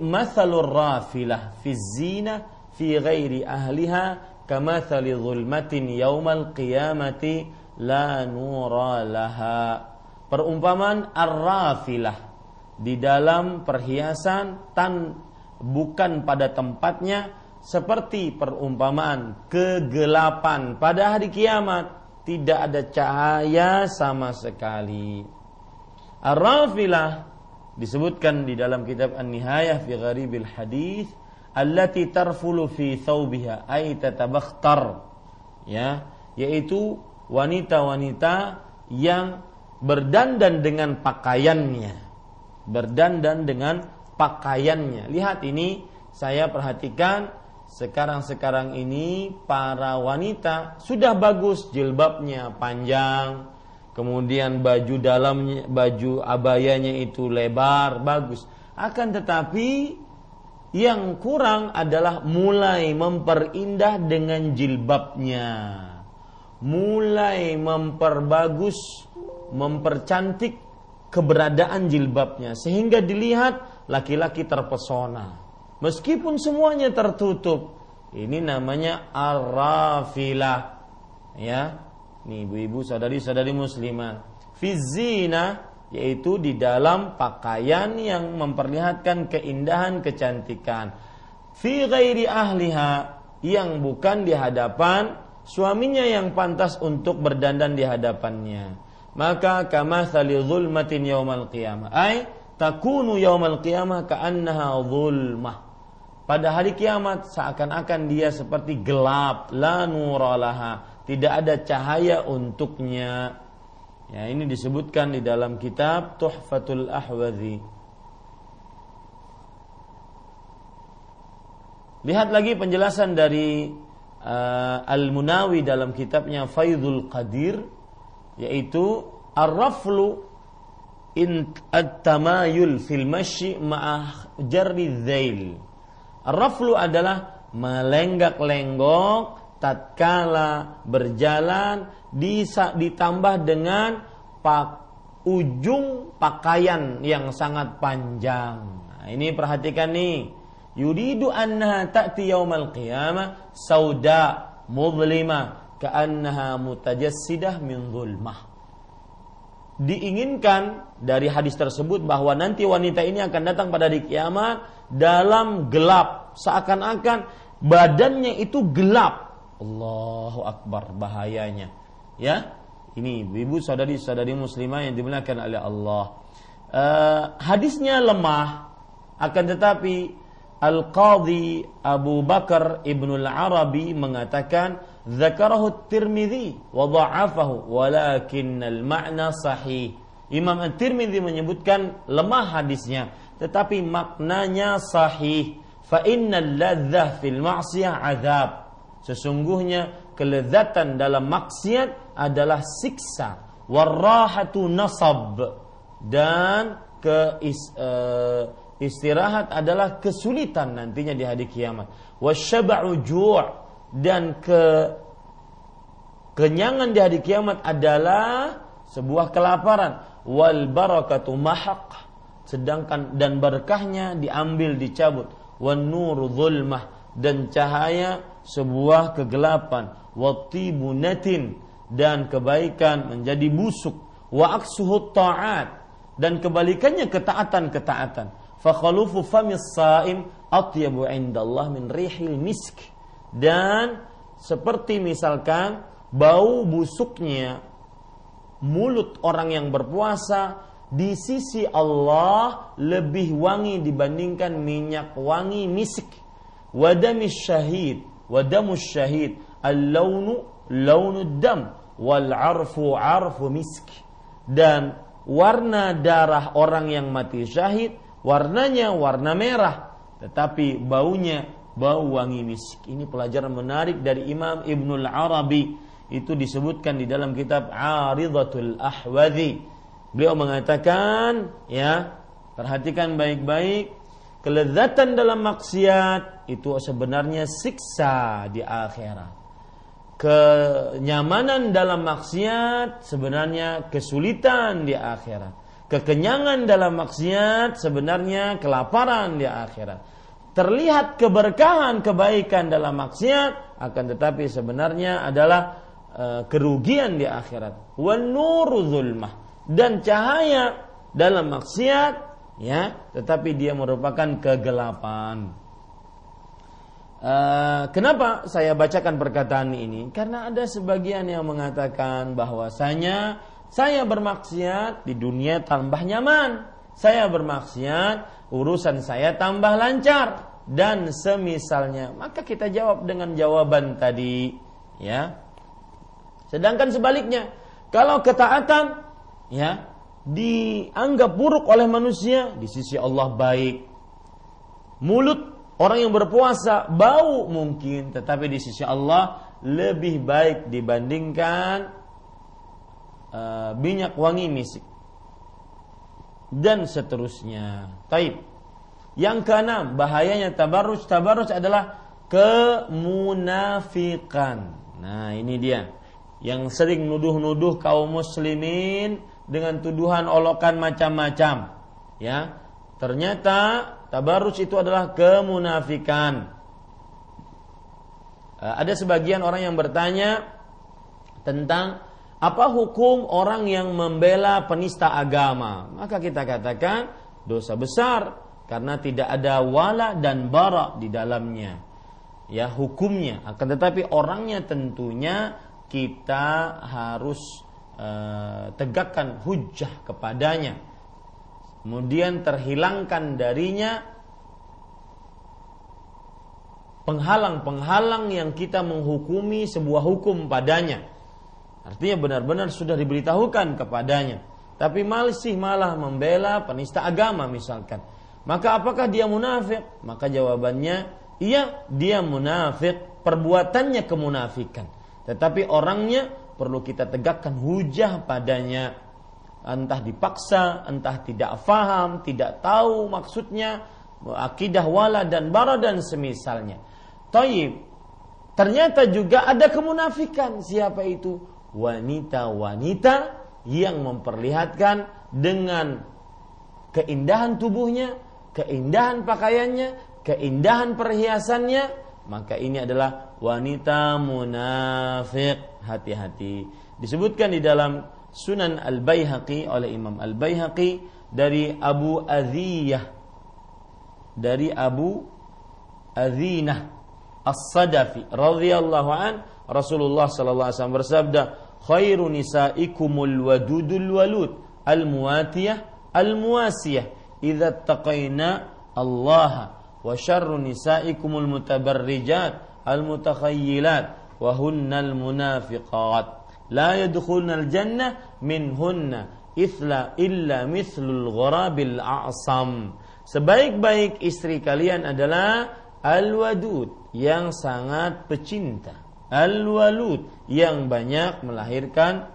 mathalur rafilah fi zina fi ghairi ahliha kamathali zulmatin yaumal qiyamati la nura laha perumpamaan ar-rafilah di dalam perhiasan tan bukan pada tempatnya seperti perumpamaan kegelapan. Pada hari kiamat tidak ada cahaya sama sekali. Ar-rafilah disebutkan di dalam kitab An-Nihayah fi Gharibil Hadis allati tarfulu fi thawbiha ay tatabakhtar. Ya yaitu wanita-wanita yang berdandan dengan pakaiannya berdandan dengan pakaiannya. Lihat ini saya perhatikan sekarang-sekarang ini para wanita sudah bagus jilbabnya panjang kemudian baju dalamnya baju abayanya itu lebar bagus. Akan tetapi yang kurang adalah mulai memperindah dengan jilbabnya. Mulai memperbagus mempercantik keberadaan jilbabnya sehingga dilihat laki-laki terpesona meskipun semuanya tertutup ini namanya arafilah ya Nih ibu-ibu saudari-saudari muslimah. Fizina yaitu di dalam pakaian yang memperlihatkan keindahan kecantikan. Fi ghairi ahliha yang bukan di hadapan suaminya yang pantas untuk berdandan di hadapannya. Maka kama sali zulmatin yaumal qiyamah. Ay takunu yaumal qiyamah ka'annaha zulmah. Pada hari kiamat seakan-akan dia seperti gelap, la nuralaha tidak ada cahaya untuknya. Ya, ini disebutkan di dalam kitab Tuhfatul Ahwazi. Lihat lagi penjelasan dari uh, Al-Munawi dalam kitabnya Faidul Qadir yaitu ar-raflu in at-tamayul fil masyi ma'ah jarri dzail. Ar-raflu adalah melenggak-lenggok tatkala berjalan bisa ditambah dengan pak ujung pakaian yang sangat panjang. Nah, ini perhatikan nih. Yuridu annaha ta'ti yaumal qiyamah sauda mudlima ka'annaha mutajassidah min zulmah. Diinginkan dari hadis tersebut bahwa nanti wanita ini akan datang pada hari kiamat dalam gelap seakan-akan badannya itu gelap Allahu Akbar bahayanya. Ya, ini ibu saudari-saudari muslimah yang dimuliakan oleh Allah. Uh, hadisnya lemah, akan tetapi Al-Qadhi Abu Bakar Ibnul Arabi mengatakan Zakarahu Tirmidzi wa dha'afahu walakin al-ma'na sahih. Imam At-Tirmidzi menyebutkan lemah hadisnya tetapi maknanya sahih. Fa innal ladzah fil ma'siyah azab Sesungguhnya kelezatan dalam maksiat adalah siksa. Warrahatu nasab dan ke is, uh, istirahat adalah kesulitan nantinya di hari kiamat. Wasyaba'u ju' dan ke kenyangan di hari kiamat adalah sebuah kelaparan. Wal barakatu mahaq sedangkan dan berkahnya diambil dicabut. Wan nuru zulmah dan cahaya sebuah kegelapan. Watibunatin dan kebaikan menjadi busuk. Wa aksuhu ta'at. Dan kebalikannya ketaatan-ketaatan. Fa khalufu famis saim atyabu indallah min rihil misk dan seperti misalkan bau busuknya mulut orang yang berpuasa di sisi Allah lebih wangi dibandingkan minyak wangi misik. Wadamis syahid, wadamus syahid, al-launu launu dam, wal arfu arfu misk. Dan warna darah orang yang mati syahid, warnanya warna merah, tetapi baunya bau wangi misk ini pelajaran menarik dari Imam Ibnul Arabi itu disebutkan di dalam kitab Aridatul Ahwadhi beliau mengatakan ya perhatikan baik-baik kelezatan dalam maksiat itu sebenarnya siksa di akhirat. Kenyamanan dalam maksiat sebenarnya kesulitan di akhirat. Kekenyangan dalam maksiat sebenarnya kelaparan di akhirat. Terlihat keberkahan kebaikan dalam maksiat akan tetapi sebenarnya adalah uh, kerugian di akhirat. Dan cahaya dalam maksiat ya, tetapi dia merupakan kegelapan. Uh, kenapa saya bacakan perkataan ini? Karena ada sebagian yang mengatakan bahwasanya saya bermaksiat di dunia tambah nyaman. Saya bermaksiat urusan saya tambah lancar dan semisalnya. Maka kita jawab dengan jawaban tadi, ya. Sedangkan sebaliknya, kalau ketaatan ya dianggap buruk oleh manusia di sisi Allah baik. Mulut orang yang berpuasa bau mungkin, tetapi di sisi Allah lebih baik dibandingkan uh, minyak wangi misik dan seterusnya. Taib. Yang keenam, bahayanya tabarruj. Tabarruj adalah kemunafikan. Nah, ini dia. Yang sering nuduh-nuduh kaum muslimin dengan tuduhan olokan macam-macam. Ya. Ternyata tabarruj itu adalah kemunafikan. Uh, ada sebagian orang yang bertanya tentang apa hukum orang yang membela penista agama? Maka kita katakan dosa besar karena tidak ada wala dan bara di dalamnya. Ya, hukumnya. Akan tetapi orangnya tentunya kita harus uh, tegakkan hujah kepadanya. Kemudian terhilangkan darinya penghalang-penghalang yang kita menghukumi sebuah hukum padanya Artinya benar-benar sudah diberitahukan kepadanya. Tapi masih malah membela penista agama misalkan. Maka apakah dia munafik? Maka jawabannya, iya dia munafik. Perbuatannya kemunafikan. Tetapi orangnya perlu kita tegakkan hujah padanya. Entah dipaksa, entah tidak faham, tidak tahu maksudnya, akidah wala dan bara dan semisalnya. Taib. Ternyata juga ada kemunafikan. Siapa itu? Wanita-wanita yang memperlihatkan dengan keindahan tubuhnya, keindahan pakaiannya, keindahan perhiasannya, maka ini adalah wanita munafik. Hati-hati. Disebutkan di dalam Sunan Al-Baihaqi oleh Imam Al-Baihaqi dari Abu Aziyah dari Abu Azinah As-Sadafi radhiyallahu an Rasulullah sallallahu alaihi wasallam bersabda khairu nisaikumul wadudul walud. Al muwatiyah al muwasiyah idza taqaina Allah wa syarru nisaikumul mutabarrijat al mutakhayyilat wa hunnal munafiqat. La yadkhulna al jannah minhunna ithla illa mithlul ghurabil a'sam. Sebaik-baik istri kalian adalah al-wadud yang sangat pecinta Al-walud yang banyak melahirkan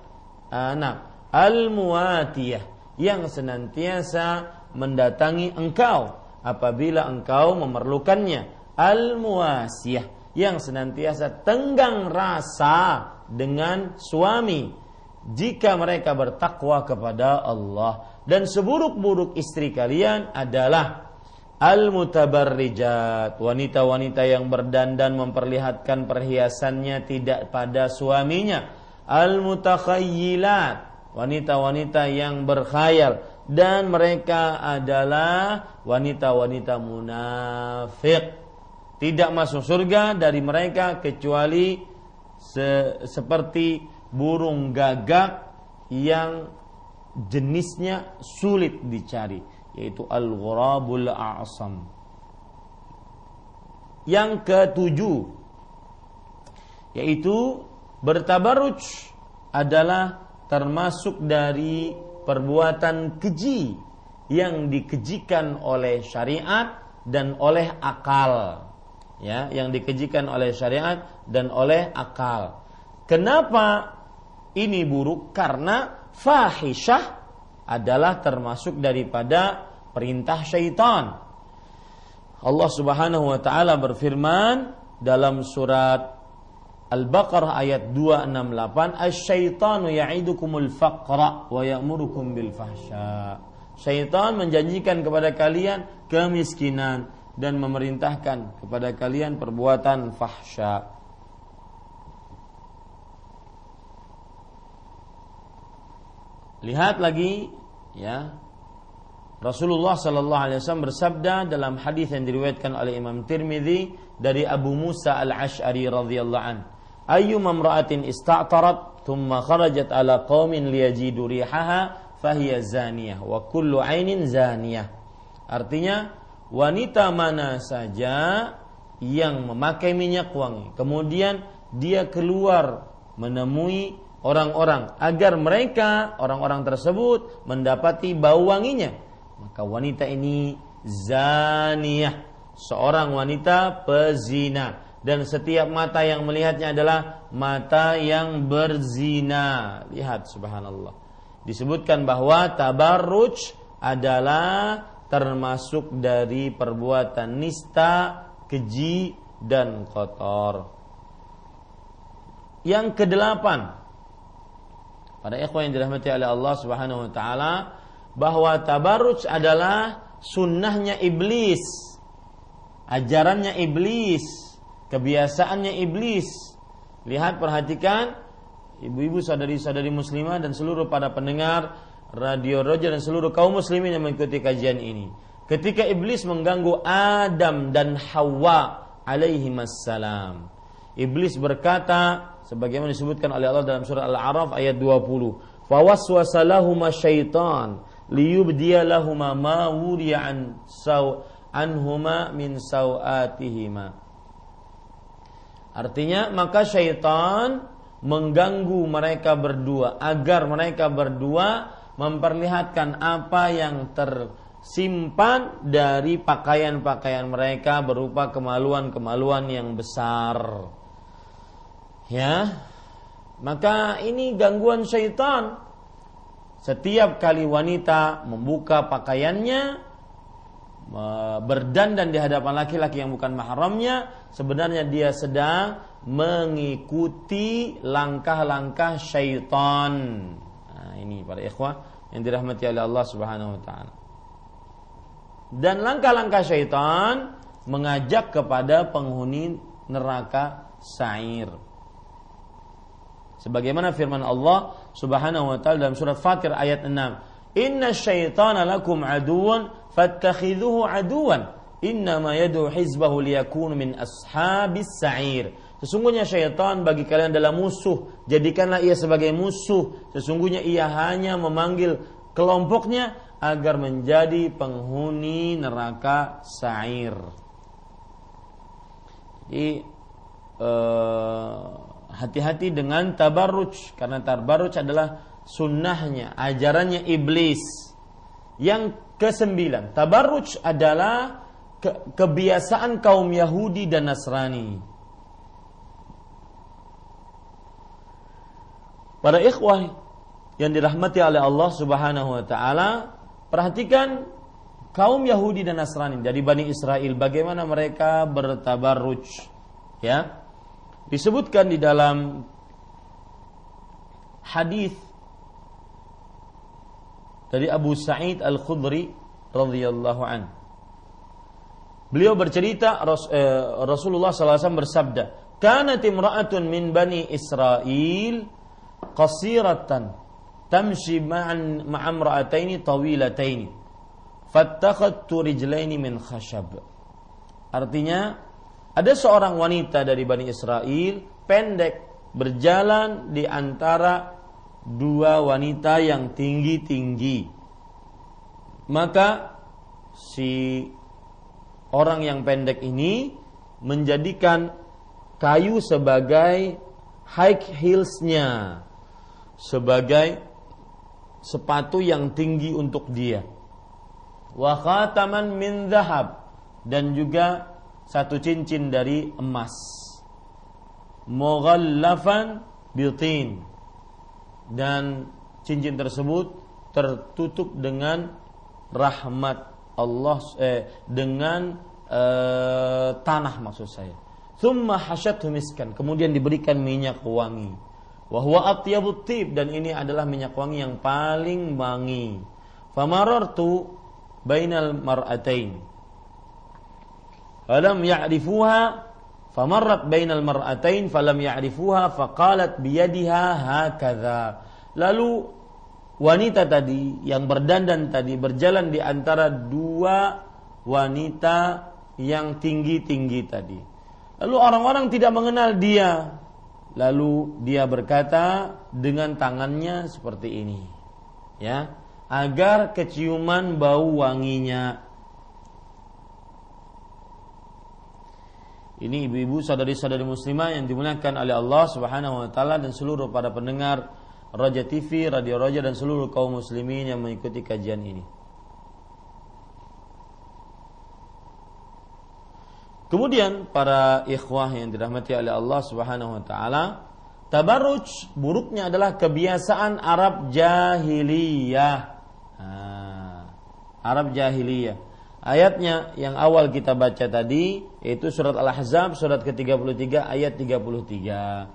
anak. Al-muatiyah yang senantiasa mendatangi engkau apabila engkau memerlukannya. Al-muasiyah yang senantiasa tenggang rasa dengan suami jika mereka bertakwa kepada Allah dan seburuk-buruk istri kalian adalah Al-mutabarrijat, wanita-wanita yang berdandan memperlihatkan perhiasannya tidak pada suaminya. Al-mutakhayyilat, wanita-wanita yang berkhayal dan mereka adalah wanita-wanita munafik. Tidak masuk surga dari mereka kecuali se seperti burung gagak yang jenisnya sulit dicari yaitu al-ghurabul a'sam. Yang ketujuh yaitu bertabaruj adalah termasuk dari perbuatan keji yang dikejikan oleh syariat dan oleh akal. Ya, yang dikejikan oleh syariat dan oleh akal. Kenapa ini buruk? Karena fahisyah adalah termasuk daripada perintah syaitan. Allah Subhanahu wa taala berfirman dalam surat Al-Baqarah ayat 268 Asy-syaitanu ya'idukumul faqra wa ya'murukum bil fahsya. Syaitan menjanjikan kepada kalian kemiskinan dan memerintahkan kepada kalian perbuatan fahsya. Lihat lagi ya. Rasulullah Sallallahu Alaihi Wasallam bersabda dalam hadis yang diriwayatkan oleh Imam Tirmidzi dari Abu Musa al Ashari radhiyallahu an. Ayu mamra'atin ista'tarat thumma kharajat ala qaumin liyajidu rihaha fahiya zaniyah wa kullu ainin zaniyah. Artinya wanita mana saja yang memakai minyak wangi kemudian dia keluar menemui orang-orang agar mereka orang-orang tersebut mendapati bau wanginya maka wanita ini zaniyah seorang wanita pezina dan setiap mata yang melihatnya adalah mata yang berzina. Lihat subhanallah. Disebutkan bahwa tabarruj adalah termasuk dari perbuatan nista, keji dan kotor. Yang kedelapan, pada ikhwan yang dirahmati oleh Allah Subhanahu wa taala bahwa tabarruj adalah sunnahnya iblis. Ajarannya iblis kebiasaannya iblis. Lihat perhatikan ibu-ibu sadari-sadari muslimah dan seluruh para pendengar radio Roja dan seluruh kaum muslimin yang mengikuti kajian ini. Ketika iblis mengganggu Adam dan Hawa alaihi salam. Iblis berkata sebagaimana disebutkan oleh Allah dalam surah Al-A'raf ayat 20. Fawaswasa lahuma syaitan liyubdiya lahuma ma wuriya saw anhuma min sawatihima Artinya maka syaitan mengganggu mereka berdua agar mereka berdua memperlihatkan apa yang tersimpan dari pakaian-pakaian mereka berupa kemaluan-kemaluan yang besar. Ya. Maka ini gangguan syaitan. Setiap kali wanita membuka pakaiannya, berdandan di hadapan laki-laki yang bukan mahramnya sebenarnya dia sedang mengikuti langkah-langkah syaitan nah, ini para ikhwah yang dirahmati oleh Allah Subhanahu wa taala dan langkah-langkah syaitan mengajak kepada penghuni neraka sa'ir sebagaimana firman Allah Subhanahu wa taala dalam surat Fatir ayat 6 Inna syaitana lakum aduun fattakhidhuhu aduwan innama yad'u hizbahu liyakunu min ashabis sa'ir Sesungguhnya syaitan bagi kalian adalah musuh. Jadikanlah ia sebagai musuh. Sesungguhnya ia hanya memanggil kelompoknya agar menjadi penghuni neraka sa'ir. Jadi eh, hati-hati dengan tabarruj karena tabarruj adalah sunnahnya, ajarannya iblis. Yang Kesembilan, tabarruj adalah ke kebiasaan kaum Yahudi dan Nasrani. Para ikhwah yang dirahmati oleh Allah Subhanahu wa taala, perhatikan kaum Yahudi dan Nasrani dari Bani Israel bagaimana mereka bertabarruj ya. Disebutkan di dalam hadis dari Abu Sa'id Al-Khudri radhiyallahu an. Beliau bercerita eh, Rasulullah SAW bersabda, "Kanat imra'atun min bani Israel qasiratan tamshi ma'an ma'amra'ataini tawilataini fattakhadtu rijlaini min khashab." Artinya, ada seorang wanita dari Bani Israel pendek berjalan di antara dua wanita yang tinggi-tinggi. Maka si orang yang pendek ini menjadikan kayu sebagai high heelsnya, sebagai sepatu yang tinggi untuk dia. Wa khataman min zahab dan juga satu cincin dari emas. Mughallafan bitin. Dan cincin tersebut tertutup dengan rahmat Allah eh, dengan eh, tanah maksud saya. Thumma hasyathu miskan. Kemudian diberikan minyak wangi. Wa huwa atyabut tib. Dan ini adalah minyak wangi yang paling wangi. Famarartu bainal mar'atain falam ya'rifuha famarrat bainal mar'atain falam ya'rifuha faqalat biyadiha hakadha lalu wanita tadi yang berdandan tadi berjalan di antara dua wanita yang tinggi-tinggi tadi. Lalu orang-orang tidak mengenal dia. Lalu dia berkata dengan tangannya seperti ini. Ya, agar keciuman bau wanginya. Ini ibu-ibu saudari-saudari muslimah yang dimuliakan oleh Allah Subhanahu wa taala dan seluruh para pendengar Raja TV, Radio Raja dan seluruh kaum muslimin yang mengikuti kajian ini. Kemudian para ikhwah yang dirahmati oleh Allah Subhanahu wa taala, tabarruj buruknya adalah kebiasaan Arab jahiliyah. Arab jahiliyah. Ayatnya yang awal kita baca tadi yaitu surat Al-Ahzab surat ke-33 ayat 33.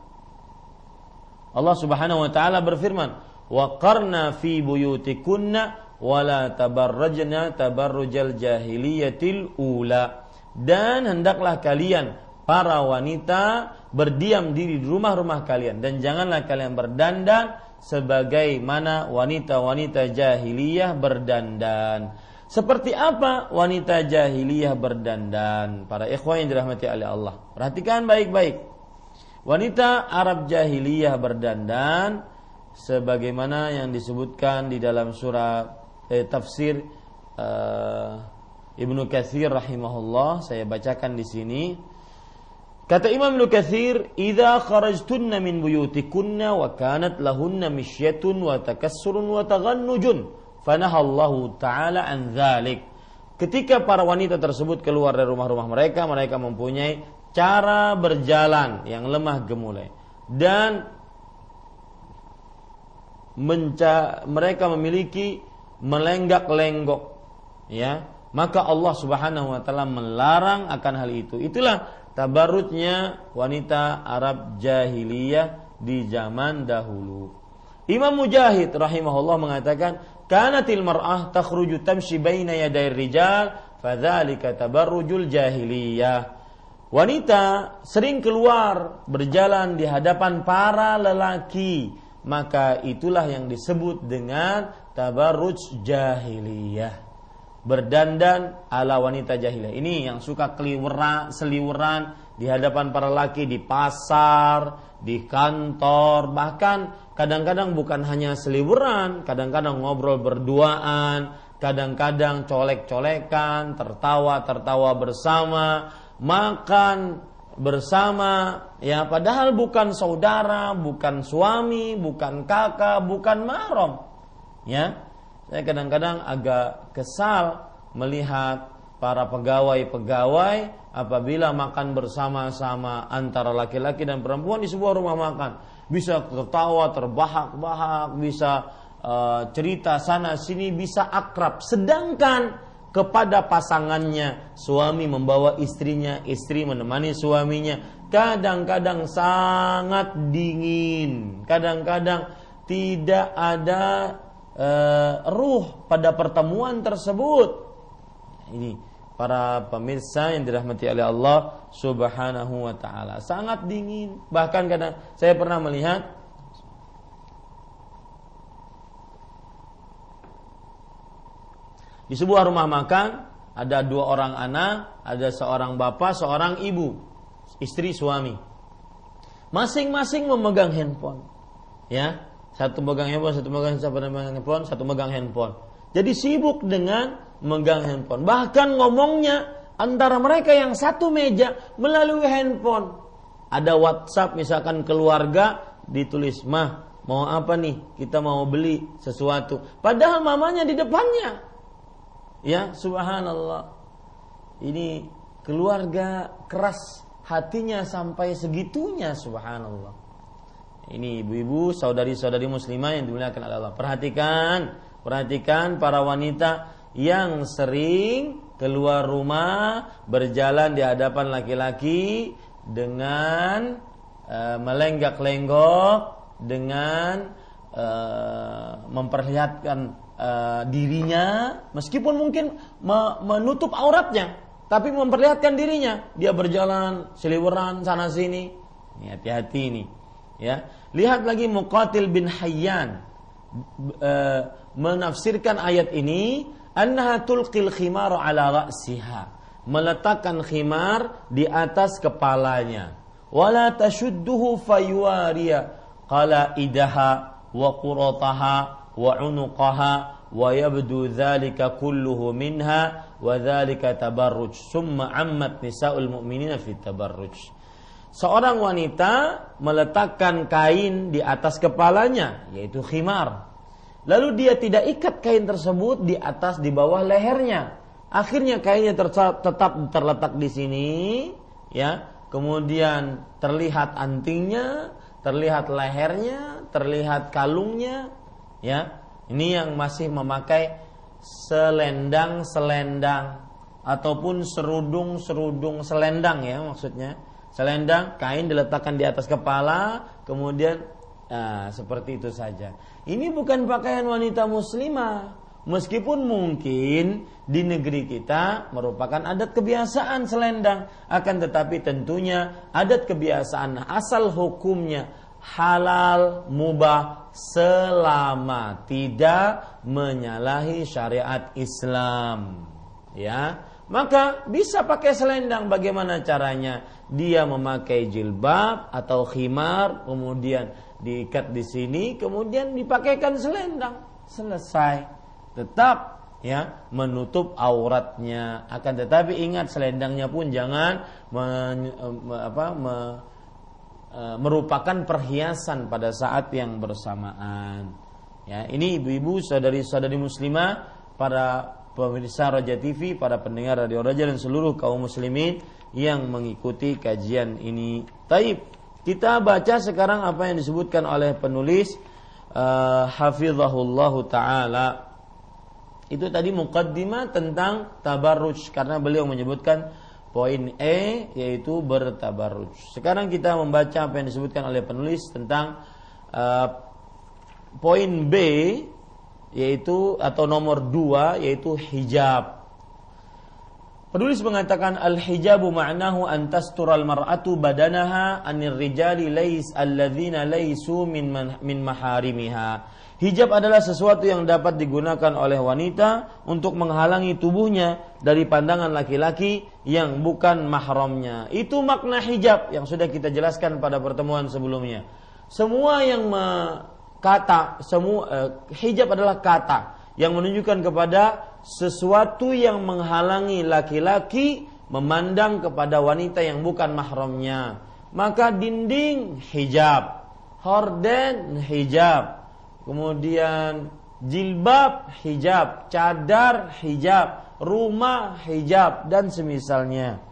Allah Subhanahu wa taala berfirman, "Wa qarna fi buyutikunna wa la tabarrajna tabarrujal jahiliyatil ula." dan hendaklah kalian para wanita berdiam diri di rumah-rumah kalian dan janganlah kalian berdandan sebagaimana wanita-wanita jahiliyah berdandan. Seperti apa wanita jahiliyah berdandan? Para ikhwan yang dirahmati oleh Allah. Perhatikan baik-baik. Wanita Arab jahiliyah berdandan sebagaimana yang disebutkan di dalam surah eh, tafsir uh, Ibnu Katsir rahimahullah saya bacakan di sini Kata Imam Ibnu Katsir, "Idza kharajtunna min buyutikunna wa kanat lahunna misyatun wa takassurun wa taghannujun, fanahallahu taala an dzalik." Ketika para wanita tersebut keluar dari rumah-rumah mereka, mereka mempunyai cara berjalan yang lemah gemulai dan menca mereka memiliki melenggak-lenggok ya maka Allah Subhanahu wa taala melarang akan hal itu. Itulah tabarrutnya wanita Arab jahiliyah di zaman dahulu. Imam Mujahid rahimahullah mengatakan, "Kanatil mar'ah takhruju tamshi baina yaday rijal, fadzalika tabarrujul jahiliyah." Wanita sering keluar berjalan di hadapan para lelaki, maka itulah yang disebut dengan tabarruj jahiliyah berdandan ala wanita jahiliyah. Ini yang suka keliweran, seliweran di hadapan para laki di pasar, di kantor, bahkan kadang-kadang bukan hanya seliweran, kadang-kadang ngobrol berduaan, kadang-kadang colek-colekan, tertawa-tertawa bersama, makan bersama, ya padahal bukan saudara, bukan suami, bukan kakak, bukan mahram. Ya, saya kadang-kadang agak kesal melihat para pegawai-pegawai apabila makan bersama-sama antara laki-laki dan perempuan di sebuah rumah makan bisa tertawa terbahak-bahak bisa uh, cerita sana sini bisa akrab sedangkan kepada pasangannya suami membawa istrinya istri menemani suaminya kadang-kadang sangat dingin kadang-kadang tidak ada uh, ruh pada pertemuan tersebut. Ini para pemirsa yang dirahmati oleh Allah Subhanahu wa taala. Sangat dingin. Bahkan kadang saya pernah melihat di sebuah rumah makan ada dua orang anak, ada seorang bapak, seorang ibu, istri suami. Masing-masing memegang handphone. Ya, satu megang handphone, satu megang handphone, satu megang handphone. Jadi sibuk dengan megang handphone. Bahkan ngomongnya antara mereka yang satu meja melalui handphone. Ada WhatsApp misalkan keluarga ditulis, "Mah, mau apa nih? Kita mau beli sesuatu." Padahal mamanya di depannya. Ya, subhanallah. Ini keluarga keras hatinya sampai segitunya subhanallah. Ini ibu-ibu, saudari-saudari muslimah yang dimuliakan Allah. Perhatikan, perhatikan para wanita yang sering keluar rumah berjalan di hadapan laki-laki dengan uh, melenggak-lenggok dengan uh, memperlihatkan uh, dirinya meskipun mungkin me menutup auratnya tapi memperlihatkan dirinya. Dia berjalan seliweran sana sini. Hati-hati ini ya. Lihat lagi Muqatil bin Hayyan. Uh, menafsirkan ayat ini annaha tulqil khimar ala ra'siha. Meletakkan khimar di atas kepalanya. Wala tashudduhu fayuariya qala idaha wa qurataha wa unuqaha wa yabdu dhalika kulluhu minha wa dhalika tabarruj. Summa ammat nisa'ul mu'minina fi tabarruj. Seorang wanita meletakkan kain di atas kepalanya yaitu khimar lalu dia tidak ikat kain tersebut di atas di bawah lehernya Akhirnya kainnya tetap terletak di sini, ya. Kemudian terlihat antingnya, terlihat lehernya, terlihat kalungnya, ya. Ini yang masih memakai selendang-selendang ataupun serudung-serudung selendang ya maksudnya. Selendang kain diletakkan di atas kepala, kemudian nah, seperti itu saja. Ini bukan pakaian wanita muslimah Meskipun mungkin di negeri kita merupakan adat kebiasaan selendang, akan tetapi tentunya adat kebiasaan asal hukumnya halal mubah selama tidak menyalahi syariat Islam. Ya, maka bisa pakai selendang bagaimana caranya? Dia memakai jilbab atau khimar, kemudian diikat di sini, kemudian dipakaikan selendang. Selesai. Tetap ya menutup auratnya. Akan tetapi ingat selendangnya pun jangan men, me, apa, me, e, merupakan perhiasan pada saat yang bersamaan. Ya ini ibu-ibu saudari-saudari muslimah para pemirsa Raja TV para pendengar radio Raja dan seluruh kaum muslimin yang mengikuti kajian ini. Taib kita baca sekarang apa yang disebutkan oleh penulis uh, hafizahullahu taala itu tadi mukaddimah tentang tabarruj karena beliau menyebutkan poin E yaitu bertabarruj. Sekarang kita membaca apa yang disebutkan oleh penulis tentang uh, poin B yaitu atau nomor dua yaitu hijab. Penulis mengatakan al-hijabu ma'nahu an tastural mar'atu badanaha anir rijali lais alladzina laisu min min maharimiha. Hijab adalah sesuatu yang dapat digunakan oleh wanita untuk menghalangi tubuhnya dari pandangan laki-laki yang bukan mahramnya. Itu makna hijab yang sudah kita jelaskan pada pertemuan sebelumnya. Semua yang kata semua eh, hijab adalah kata yang menunjukkan kepada sesuatu yang menghalangi laki-laki memandang kepada wanita yang bukan mahramnya. Maka dinding hijab, horden hijab, kemudian jilbab hijab, cadar hijab, rumah hijab. Dan semisalnya.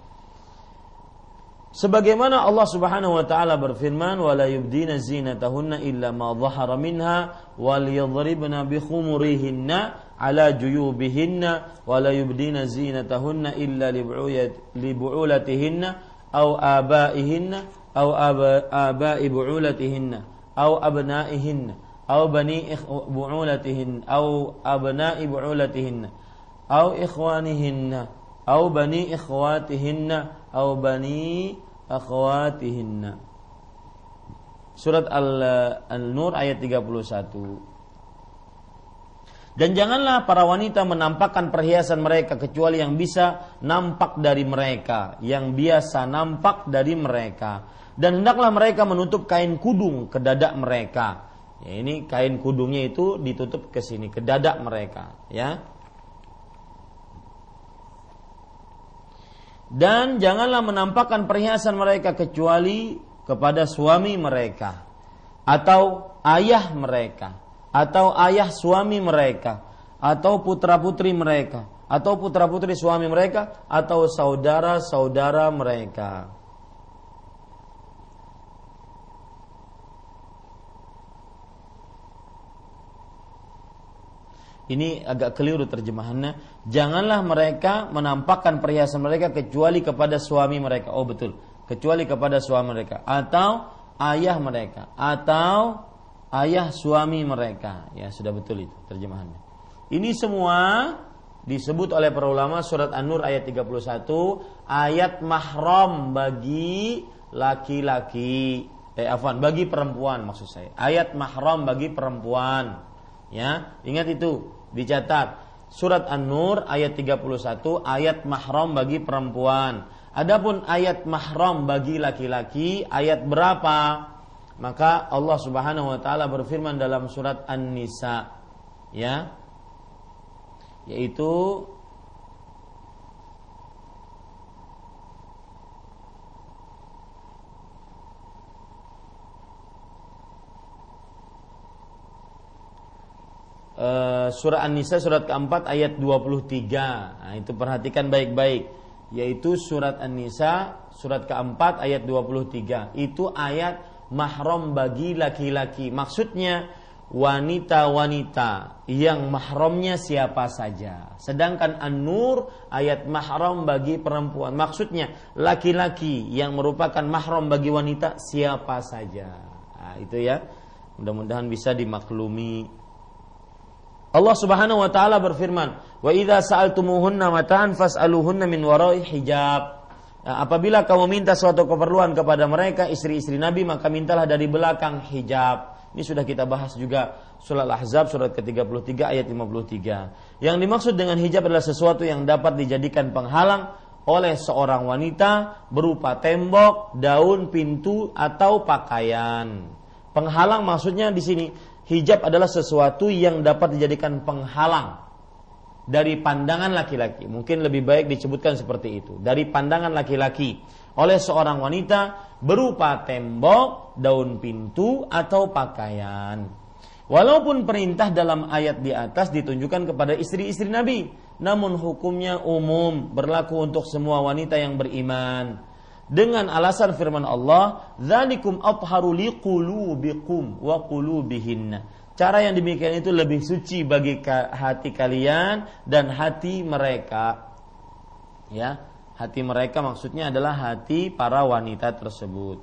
Sebagaimana Allah Subhanahu wa taala berfirman, "Wala yubdina zinatahunna illa ma dhahara minha wal yadribna bi khumurihinna ala juyubihinna wa la yubdina zinatahunna illa libu'ulatihinna au abaihinna au abai bu'ulatihinna au abnaihinna au bani bu'ulatihinna au abnai bu'ulatihinna au ikhwanihinna au bani ikhwatihinna au bani akhwatihinna. Surat Al-Nur ayat 31 dan janganlah para wanita menampakkan perhiasan mereka kecuali yang bisa nampak dari mereka, yang biasa nampak dari mereka. Dan hendaklah mereka menutup kain kudung ke dada mereka Ya, ini kain kudungnya itu ditutup ke sini ke dada mereka, ya. Dan janganlah menampakkan perhiasan mereka kecuali kepada suami mereka atau ayah mereka atau ayah suami mereka atau putra-putri mereka atau putra-putri suami mereka atau saudara-saudara mereka. Ini agak keliru terjemahannya. Janganlah mereka menampakkan perhiasan mereka kecuali kepada suami mereka. Oh betul. kecuali kepada suami mereka atau ayah mereka atau ayah suami mereka. Ya, sudah betul itu terjemahannya. Ini semua disebut oleh para ulama surat An-Nur ayat 31 ayat mahram bagi laki-laki. Eh afwan bagi perempuan maksud saya. Ayat mahram bagi perempuan. Ya ingat itu dicatat. Surat An-Nur ayat 31 ayat mahram bagi perempuan. Adapun ayat mahram bagi laki-laki ayat berapa maka Allah Subhanahu wa taala berfirman dalam surat An-Nisa ya yaitu Uh, surah An-Nisa surat keempat ayat 23. Nah, itu perhatikan baik-baik. Yaitu surat An-Nisa surat keempat ayat 23. Itu ayat mahram bagi laki-laki. Maksudnya wanita-wanita yang mahramnya siapa saja. Sedangkan An-Nur ayat mahram bagi perempuan. Maksudnya laki-laki yang merupakan mahram bagi wanita siapa saja. Nah, itu ya. Mudah-mudahan bisa dimaklumi. Allah Subhanahu wa taala berfirman, "Wa idza sa'altumuhunna mata'an fas'aluhunna min wara'i hijab." Nah, apabila kamu minta suatu keperluan kepada mereka istri-istri Nabi maka mintalah dari belakang hijab. Ini sudah kita bahas juga surat Al-Ahzab surat ke-33 ayat 53. Yang dimaksud dengan hijab adalah sesuatu yang dapat dijadikan penghalang oleh seorang wanita berupa tembok, daun, pintu atau pakaian. Penghalang maksudnya di sini hijab adalah sesuatu yang dapat dijadikan penghalang dari pandangan laki-laki. Mungkin lebih baik disebutkan seperti itu. Dari pandangan laki-laki oleh seorang wanita berupa tembok, daun pintu atau pakaian. Walaupun perintah dalam ayat di atas ditunjukkan kepada istri-istri Nabi, namun hukumnya umum berlaku untuk semua wanita yang beriman. Dengan alasan firman Allah, "Dzalikum atharu wa qulubihinna." Cara yang demikian itu lebih suci bagi hati kalian dan hati mereka. Ya, Hati mereka maksudnya adalah hati para wanita tersebut.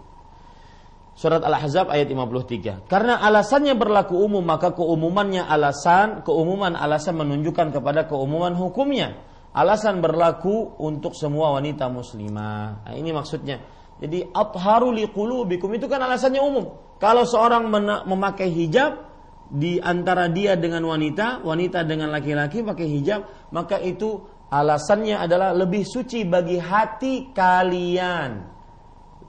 Surat Al-Ahzab ayat 53. Karena alasannya berlaku umum, maka keumumannya alasan, keumuman alasan menunjukkan kepada keumuman hukumnya. Alasan berlaku untuk semua wanita muslimah. Nah, ini maksudnya. Jadi atharu liqulubikum itu kan alasannya umum. Kalau seorang memakai hijab di antara dia dengan wanita, wanita dengan laki-laki pakai hijab, maka itu Alasannya adalah lebih suci bagi hati kalian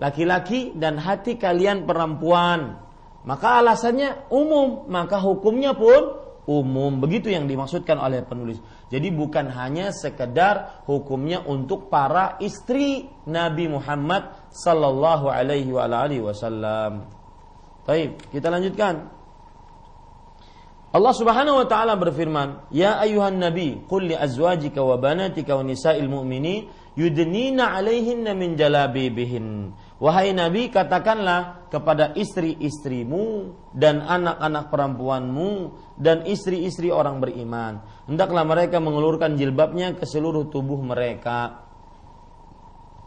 laki-laki dan hati kalian perempuan. Maka alasannya umum, maka hukumnya pun umum. Begitu yang dimaksudkan oleh penulis. Jadi bukan hanya sekedar hukumnya untuk para istri Nabi Muhammad sallallahu alaihi wasallam. Baik, kita lanjutkan. Allah Subhanahu wa taala berfirman, "Ya ayuhan nabi, qul li azwajika wa banatika wa nisa'il mu'minin yudnina 'alaihinna min jalabibihin." Wahai nabi, katakanlah kepada istri-istrimu dan anak-anak perempuanmu dan istri-istri orang beriman, hendaklah mereka mengulurkan jilbabnya ke seluruh tubuh mereka.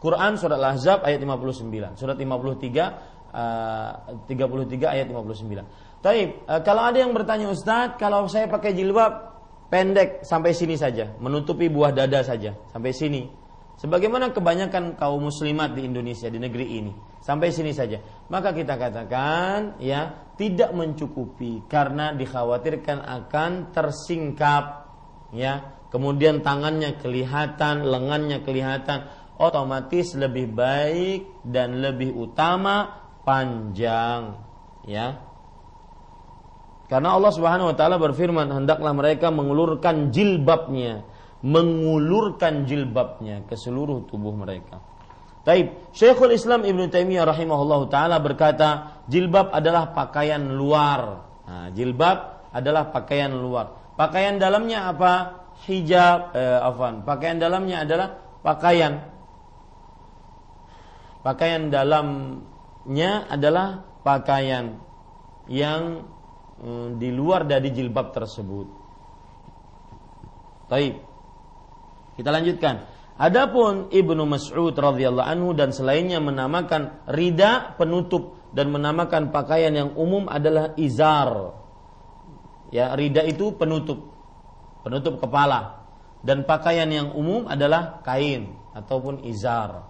Quran surat Al-Ahzab ayat 59, surat 53 uh, 33 ayat 59. Taib, e, kalau ada yang bertanya Ustadz, kalau saya pakai jilbab pendek sampai sini saja, menutupi buah dada saja sampai sini. Sebagaimana kebanyakan kaum muslimat di Indonesia di negeri ini, sampai sini saja. Maka kita katakan ya, tidak mencukupi karena dikhawatirkan akan tersingkap ya. Kemudian tangannya kelihatan, lengannya kelihatan, otomatis lebih baik dan lebih utama panjang ya karena Allah Subhanahu wa taala berfirman, hendaklah mereka mengulurkan jilbabnya, mengulurkan jilbabnya ke seluruh tubuh mereka. Taib, Syekhul Islam Ibn Taimiyah rahimahullah taala berkata, jilbab adalah pakaian luar. Nah, jilbab adalah pakaian luar. Pakaian dalamnya apa? Hijab, eh, afan. Pakaian dalamnya adalah pakaian. Pakaian dalamnya adalah pakaian yang Hmm, di luar dari jilbab tersebut. Baik. Kita lanjutkan. Adapun Ibnu Mas'ud radhiyallahu anhu dan selainnya menamakan rida penutup dan menamakan pakaian yang umum adalah izar. Ya, rida itu penutup. Penutup kepala. Dan pakaian yang umum adalah kain ataupun izar.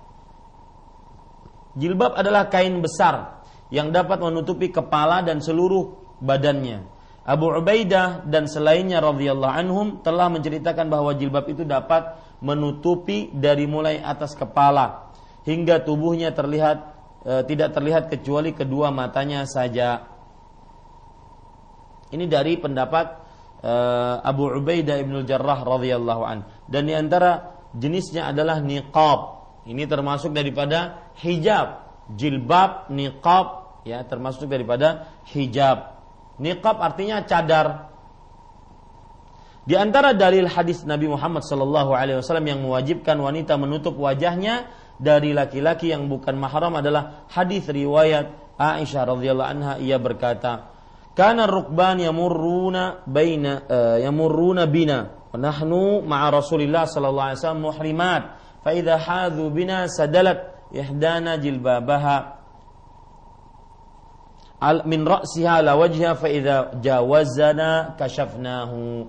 Jilbab adalah kain besar yang dapat menutupi kepala dan seluruh badannya. Abu Ubaidah dan selainnya radhiyallahu anhum telah menceritakan bahwa jilbab itu dapat menutupi dari mulai atas kepala hingga tubuhnya terlihat e, tidak terlihat kecuali kedua matanya saja. Ini dari pendapat e, Abu Ubaidah Ibnu Jarrah radhiyallahu an. Dan di antara jenisnya adalah niqab. Ini termasuk daripada hijab, jilbab, niqab ya termasuk daripada hijab. Niqab artinya cadar. Di antara dalil hadis Nabi Muhammad wasallam yang mewajibkan wanita menutup wajahnya dari laki-laki yang bukan mahram adalah hadis riwayat Aisyah radhiyallahu anha. Ia berkata, "Kana rukban yamurruna baina uh, yamurruna bina wa nahnu ma'a Rasulillah sallallahu alaihi wasallam muhrimat. Fa idza hadhu bina sadalat ihdana jilbabaha al min ra'siha la wajha fa idza jawazana kashafnahu."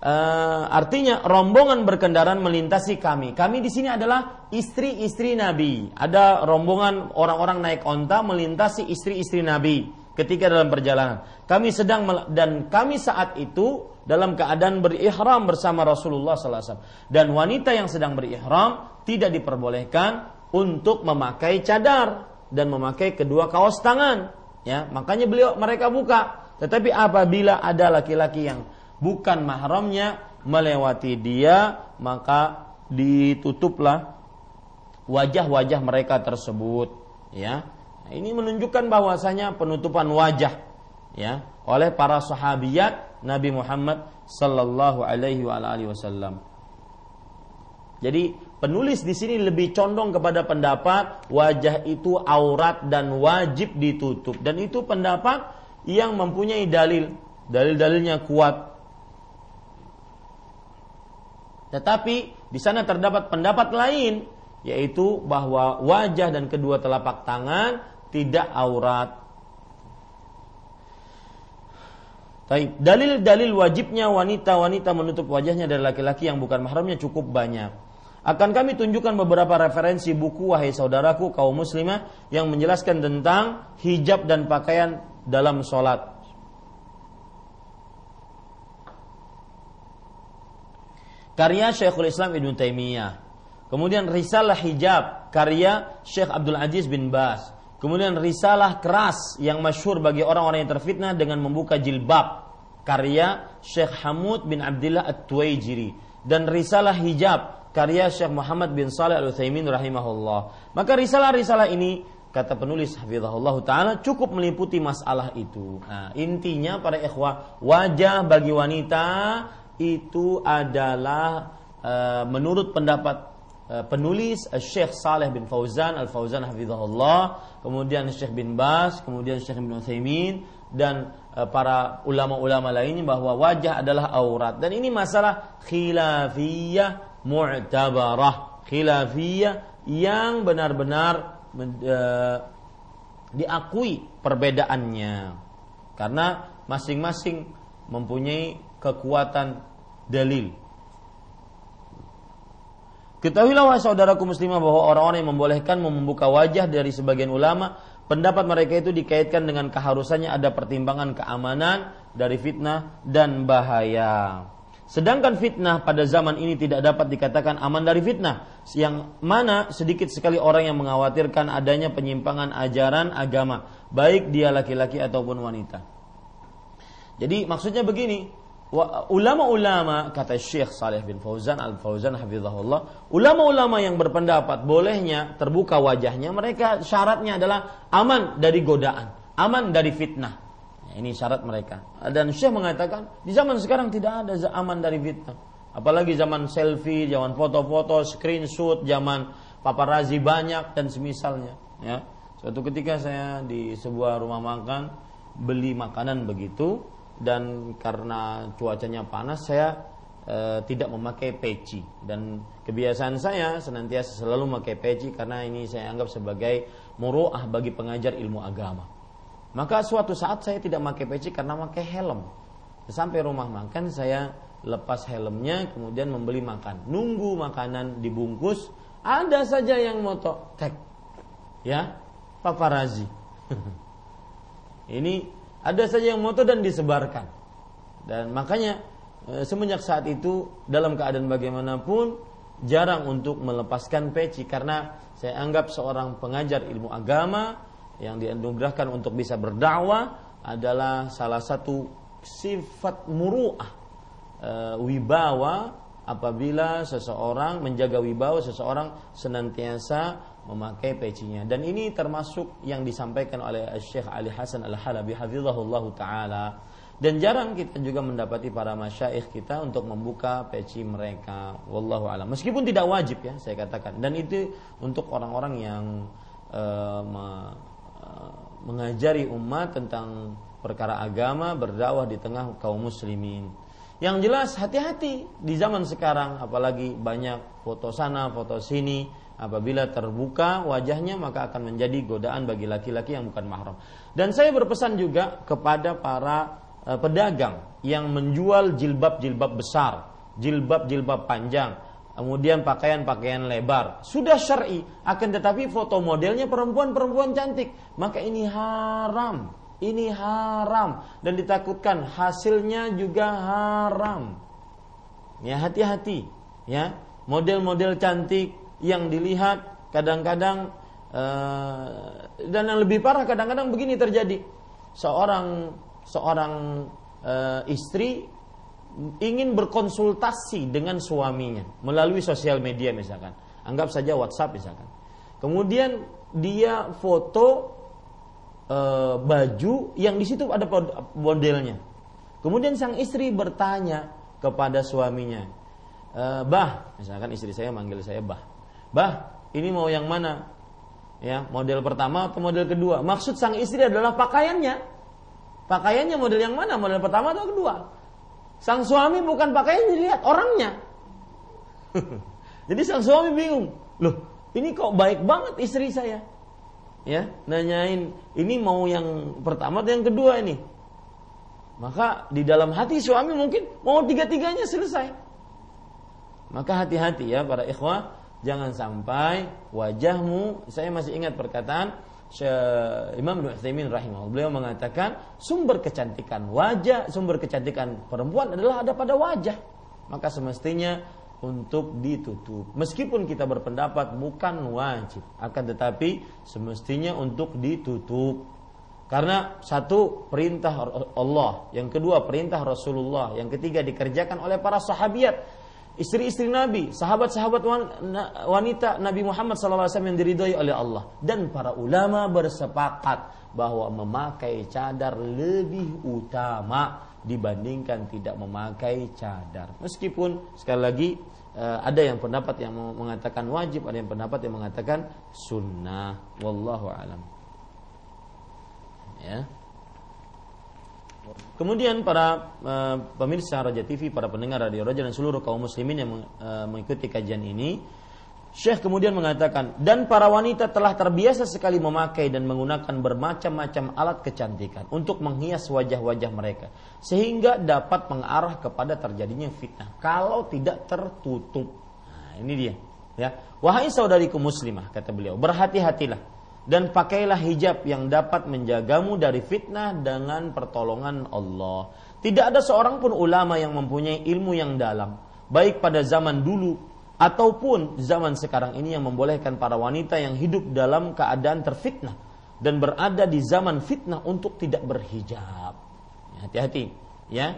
Uh, artinya rombongan berkendaraan melintasi kami. Kami di sini adalah istri-istri Nabi. Ada rombongan orang-orang naik onta melintasi istri-istri Nabi ketika dalam perjalanan. Kami sedang dan kami saat itu dalam keadaan berihram bersama Rasulullah SAW. Dan wanita yang sedang berihram tidak diperbolehkan untuk memakai cadar dan memakai kedua kaos tangan. Ya, makanya beliau mereka buka. Tetapi apabila ada laki-laki yang bukan mahramnya melewati dia maka ditutuplah wajah-wajah mereka tersebut. Ya. Nah, ini menunjukkan bahwasanya penutupan wajah ya oleh para sahabiat Nabi Muhammad sallallahu alaihi wasallam. Jadi penulis di sini lebih condong kepada pendapat wajah itu aurat dan wajib ditutup dan itu pendapat yang mempunyai dalil dalil-dalilnya kuat tetapi di sana terdapat pendapat lain yaitu bahwa wajah dan kedua telapak tangan tidak aurat. Dalil-dalil wajibnya wanita-wanita menutup wajahnya dari laki-laki yang bukan mahramnya cukup banyak. Akan kami tunjukkan beberapa referensi buku wahai saudaraku kaum muslimah yang menjelaskan tentang hijab dan pakaian dalam sholat. karya Syekhul Islam Ibn Taimiyah. Kemudian Risalah Hijab karya Syekh Abdul Aziz bin Bas. Kemudian Risalah Keras yang masyhur bagi orang-orang yang terfitnah dengan membuka jilbab karya Syekh Hamud bin Abdullah At-Tuwaijiri dan Risalah Hijab karya Syekh Muhammad bin Saleh Al-Utsaimin rahimahullah. Maka risalah-risalah ini kata penulis hafizahullah taala cukup meliputi masalah itu. Nah, intinya para ikhwah, wajah bagi wanita itu adalah uh, menurut pendapat uh, penulis uh, Syekh Saleh bin Fauzan Al Fauzan hafizahullah, kemudian Syekh bin Bas, kemudian Syekh bin Utsaimin dan para ulama-ulama lainnya bahwa wajah adalah aurat dan ini masalah khilafiyah mu'tabarah, khilafiyah yang benar-benar uh, diakui perbedaannya karena masing-masing mempunyai kekuatan dalil. Ketahuilah wahai saudaraku muslimah bahwa orang-orang yang membolehkan membuka wajah dari sebagian ulama, pendapat mereka itu dikaitkan dengan keharusannya ada pertimbangan keamanan dari fitnah dan bahaya. Sedangkan fitnah pada zaman ini tidak dapat dikatakan aman dari fitnah, yang mana sedikit sekali orang yang mengkhawatirkan adanya penyimpangan ajaran agama, baik dia laki-laki ataupun wanita. Jadi maksudnya begini, ulama-ulama kata Syekh Saleh bin Fauzan Al Fauzan hafizahullah, ulama-ulama yang berpendapat bolehnya terbuka wajahnya, mereka syaratnya adalah aman dari godaan, aman dari fitnah. Ini syarat mereka. Dan Syekh mengatakan di zaman sekarang tidak ada aman dari fitnah. Apalagi zaman selfie, zaman foto-foto, screenshot, zaman paparazi banyak dan semisalnya. Ya. Suatu ketika saya di sebuah rumah makan beli makanan begitu, dan karena cuacanya panas saya e, tidak memakai peci dan kebiasaan saya senantiasa selalu memakai peci karena ini saya anggap sebagai muruah bagi pengajar ilmu agama. Maka suatu saat saya tidak memakai peci karena memakai helm. Sampai rumah makan saya lepas helmnya kemudian membeli makan. Nunggu makanan dibungkus, ada saja yang moto tek. Ya, paparazi. [laughs] ini ada saja yang moto dan disebarkan. Dan makanya e, semenjak saat itu dalam keadaan bagaimanapun jarang untuk melepaskan peci karena saya anggap seorang pengajar ilmu agama yang dianugerahkan untuk bisa berdakwah adalah salah satu sifat muruah e, wibawa apabila seseorang menjaga wibawa seseorang senantiasa memakai pecinya. Dan ini termasuk yang disampaikan oleh Syekh Ali Hasan Al-Halabi hafizahullah taala. Dan jarang kita juga mendapati para masyaikh kita untuk membuka peci mereka. Wallahu alam. Meskipun tidak wajib ya saya katakan. Dan itu untuk orang-orang yang uh, mengajari umat tentang perkara agama berdakwah di tengah kaum muslimin. Yang jelas hati-hati di zaman sekarang apalagi banyak foto sana foto sini. Apabila terbuka wajahnya maka akan menjadi godaan bagi laki-laki yang bukan mahram. Dan saya berpesan juga kepada para uh, pedagang yang menjual jilbab-jilbab besar, jilbab-jilbab panjang, kemudian pakaian-pakaian lebar. Sudah syar'i, akan tetapi foto modelnya perempuan-perempuan cantik, maka ini haram. Ini haram dan ditakutkan hasilnya juga haram. Ya hati-hati ya. Model-model cantik yang dilihat kadang-kadang uh, dan yang lebih parah kadang-kadang begini terjadi seorang seorang uh, istri ingin berkonsultasi dengan suaminya melalui sosial media misalkan anggap saja WhatsApp misalkan kemudian dia foto uh, baju yang di situ ada modelnya kemudian sang istri bertanya kepada suaminya e, bah misalkan istri saya manggil saya bah Bah, ini mau yang mana? Ya, model pertama atau model kedua? Maksud sang istri adalah pakaiannya. Pakaiannya model yang mana? Model pertama atau kedua? Sang suami bukan pakaian dilihat orangnya. [laughs] Jadi sang suami bingung. Loh, ini kok baik banget istri saya. Ya, nanyain ini mau yang pertama atau yang kedua ini. Maka di dalam hati suami mungkin mau tiga-tiganya selesai. Maka hati-hati ya para ikhwah Jangan sampai wajahmu, saya masih ingat perkataan Imam Ibnu Utsaimin rahimahullah beliau mengatakan sumber kecantikan wajah, sumber kecantikan perempuan adalah ada pada wajah. Maka semestinya untuk ditutup. Meskipun kita berpendapat bukan wajib, akan tetapi semestinya untuk ditutup. Karena satu perintah Allah, yang kedua perintah Rasulullah, yang ketiga dikerjakan oleh para sahabiat istri-istri Nabi, sahabat-sahabat wanita Nabi Muhammad SAW yang diridhoi oleh Allah dan para ulama bersepakat bahwa memakai cadar lebih utama dibandingkan tidak memakai cadar. Meskipun sekali lagi eh, ada yang pendapat yang mengatakan wajib, ada yang pendapat yang mengatakan sunnah. Wallahu alam. Ya. Kemudian para uh, pemirsa Raja TV, para pendengar Radio Raja dan seluruh kaum muslimin yang uh, mengikuti kajian ini, Syekh kemudian mengatakan, dan para wanita telah terbiasa sekali memakai dan menggunakan bermacam-macam alat kecantikan untuk menghias wajah-wajah mereka, sehingga dapat mengarah kepada terjadinya fitnah kalau tidak tertutup. Nah, ini dia. Ya, wahai saudariku muslimah, kata beliau, berhati-hatilah dan pakailah hijab yang dapat menjagamu dari fitnah dengan pertolongan Allah. Tidak ada seorang pun ulama yang mempunyai ilmu yang dalam, baik pada zaman dulu ataupun zaman sekarang ini yang membolehkan para wanita yang hidup dalam keadaan terfitnah dan berada di zaman fitnah untuk tidak berhijab. Hati-hati, ya.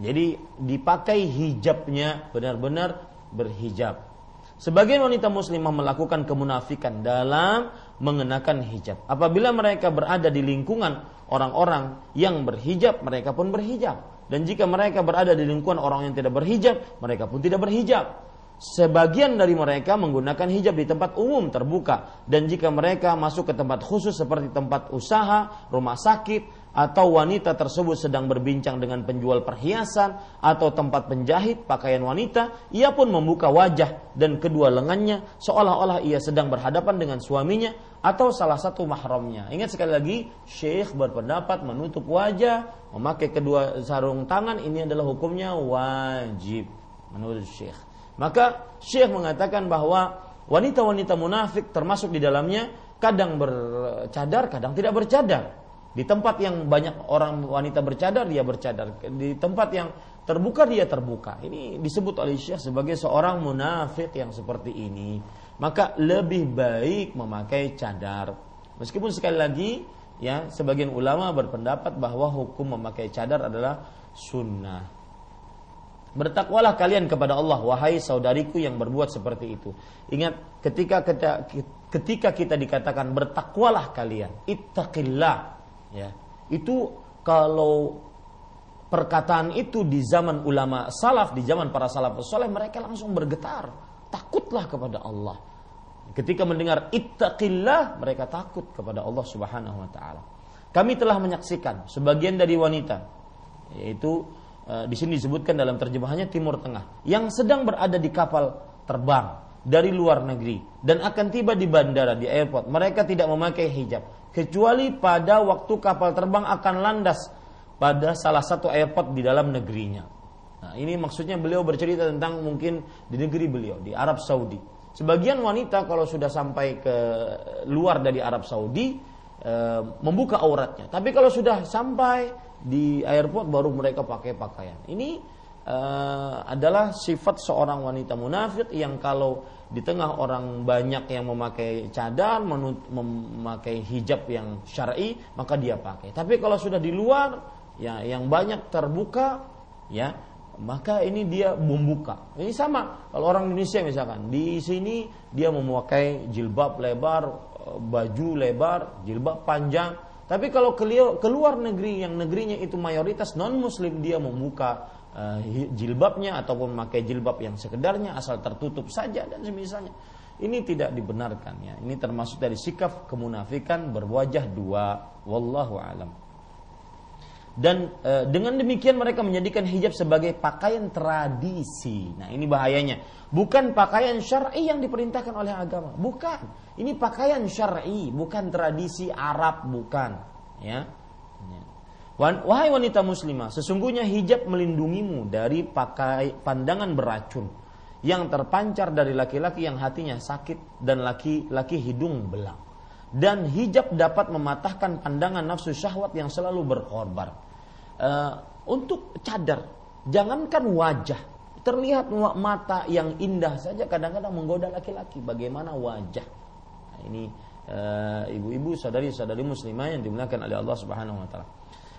Jadi dipakai hijabnya benar-benar berhijab. Sebagian wanita muslimah melakukan kemunafikan dalam mengenakan hijab. Apabila mereka berada di lingkungan orang-orang yang berhijab, mereka pun berhijab. Dan jika mereka berada di lingkungan orang yang tidak berhijab, mereka pun tidak berhijab. Sebagian dari mereka menggunakan hijab di tempat umum terbuka dan jika mereka masuk ke tempat khusus seperti tempat usaha, rumah sakit, atau wanita tersebut sedang berbincang dengan penjual perhiasan atau tempat penjahit pakaian wanita, ia pun membuka wajah dan kedua lengannya seolah-olah ia sedang berhadapan dengan suaminya atau salah satu mahramnya. Ingat sekali lagi, Syekh berpendapat menutup wajah, memakai kedua sarung tangan ini adalah hukumnya wajib menurut Syekh. Maka Syekh mengatakan bahwa wanita-wanita munafik termasuk di dalamnya kadang bercadar, kadang tidak bercadar di tempat yang banyak orang wanita bercadar, dia bercadar. Di tempat yang terbuka, dia terbuka. Ini disebut oleh Syekh sebagai seorang munafik yang seperti ini. Maka lebih baik memakai cadar. Meskipun sekali lagi, ya sebagian ulama berpendapat bahwa hukum memakai cadar adalah sunnah. Bertakwalah kalian kepada Allah, wahai saudariku yang berbuat seperti itu. Ingat, ketika kita, ketika kita dikatakan bertakwalah kalian, ittaqillah, ya. Itu kalau perkataan itu di zaman ulama salaf di zaman para salafus soleh mereka langsung bergetar. Takutlah kepada Allah. Ketika mendengar ittaqillah mereka takut kepada Allah Subhanahu wa taala. Kami telah menyaksikan sebagian dari wanita yaitu e, di sini disebutkan dalam terjemahannya Timur Tengah yang sedang berada di kapal terbang dari luar negeri dan akan tiba di bandara di airport. Mereka tidak memakai hijab kecuali pada waktu kapal terbang akan landas pada salah satu airport di dalam negerinya. Nah, ini maksudnya beliau bercerita tentang mungkin di negeri beliau di Arab Saudi. Sebagian wanita kalau sudah sampai ke luar dari Arab Saudi e, membuka auratnya. Tapi kalau sudah sampai di airport baru mereka pakai pakaian. Ini e, adalah sifat seorang wanita munafik yang kalau di tengah orang banyak yang memakai cadar, memakai hijab yang syar'i, maka dia pakai. Tapi kalau sudah di luar, ya yang banyak terbuka, ya maka ini dia membuka. Ini sama kalau orang Indonesia misalkan di sini dia memakai jilbab lebar, baju lebar, jilbab panjang. Tapi kalau keluar negeri yang negerinya itu mayoritas non Muslim dia membuka jilbabnya ataupun memakai jilbab yang sekedarnya asal tertutup saja dan semisalnya. Ini tidak dibenarkan ya. Ini termasuk dari sikap kemunafikan berwajah dua. Wallahu alam. Dan e, dengan demikian mereka menjadikan hijab sebagai pakaian tradisi. Nah, ini bahayanya. Bukan pakaian syar'i yang diperintahkan oleh agama, bukan. Ini pakaian syar'i, bukan tradisi Arab, bukan. Ya. Wahai wanita muslimah, sesungguhnya hijab melindungimu dari pakai pandangan beracun yang terpancar dari laki-laki yang hatinya sakit dan laki-laki hidung belang. Dan hijab dapat mematahkan pandangan nafsu syahwat yang selalu berkorban. Uh, untuk cadar, jangankan wajah, terlihat mata yang indah saja kadang-kadang menggoda laki-laki. Bagaimana wajah? Nah, ini uh, ibu-ibu, saudari-saudari muslimah yang dimuliakan oleh Allah Subhanahu wa taala.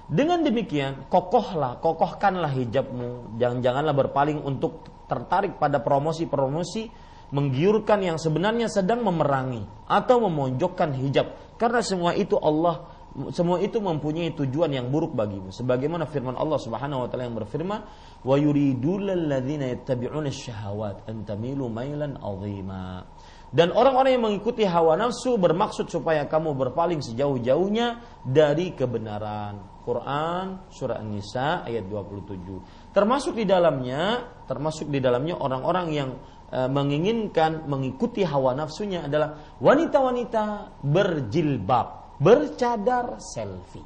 Dengan demikian, kokohlah, kokohkanlah hijabmu. Jangan-janganlah berpaling untuk tertarik pada promosi-promosi menggiurkan yang sebenarnya sedang memerangi atau memonjokkan hijab. Karena semua itu Allah semua itu mempunyai tujuan yang buruk bagimu. Sebagaimana firman Allah Subhanahu wa taala yang berfirman, "Wa yuridul ladzina yattabi'una syahawat an tamilu mailan 'azima." Dan orang-orang yang mengikuti hawa nafsu bermaksud supaya kamu berpaling sejauh-jauhnya dari kebenaran. Quran surah An-Nisa ayat 27. Termasuk di dalamnya, termasuk di dalamnya orang-orang yang e, menginginkan mengikuti hawa nafsunya adalah wanita-wanita berjilbab, bercadar selfie.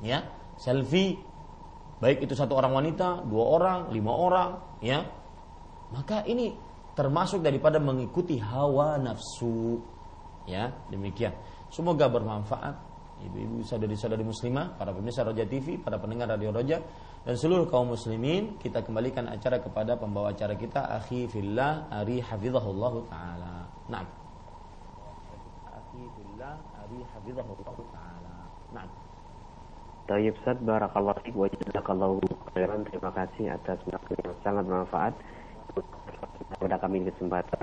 Ya, selfie baik itu satu orang wanita, dua orang, lima orang, ya. Maka ini termasuk daripada mengikuti hawa nafsu. Ya, demikian. Semoga bermanfaat ibu-ibu saudari-saudari muslimah, para pemirsa Roja TV, para pendengar Radio Roja dan seluruh kaum muslimin, kita kembalikan acara kepada pembawa acara kita akhi fillah Ari hafizahullah taala. Naam. Akhi fillah Ari hafizahullah taala. Naam. Tayyib Ustaz, barakallahu fiik wa jazakallahu khairan. Terima kasih atas waktu yang sangat bermanfaat kepada kami kesempatan.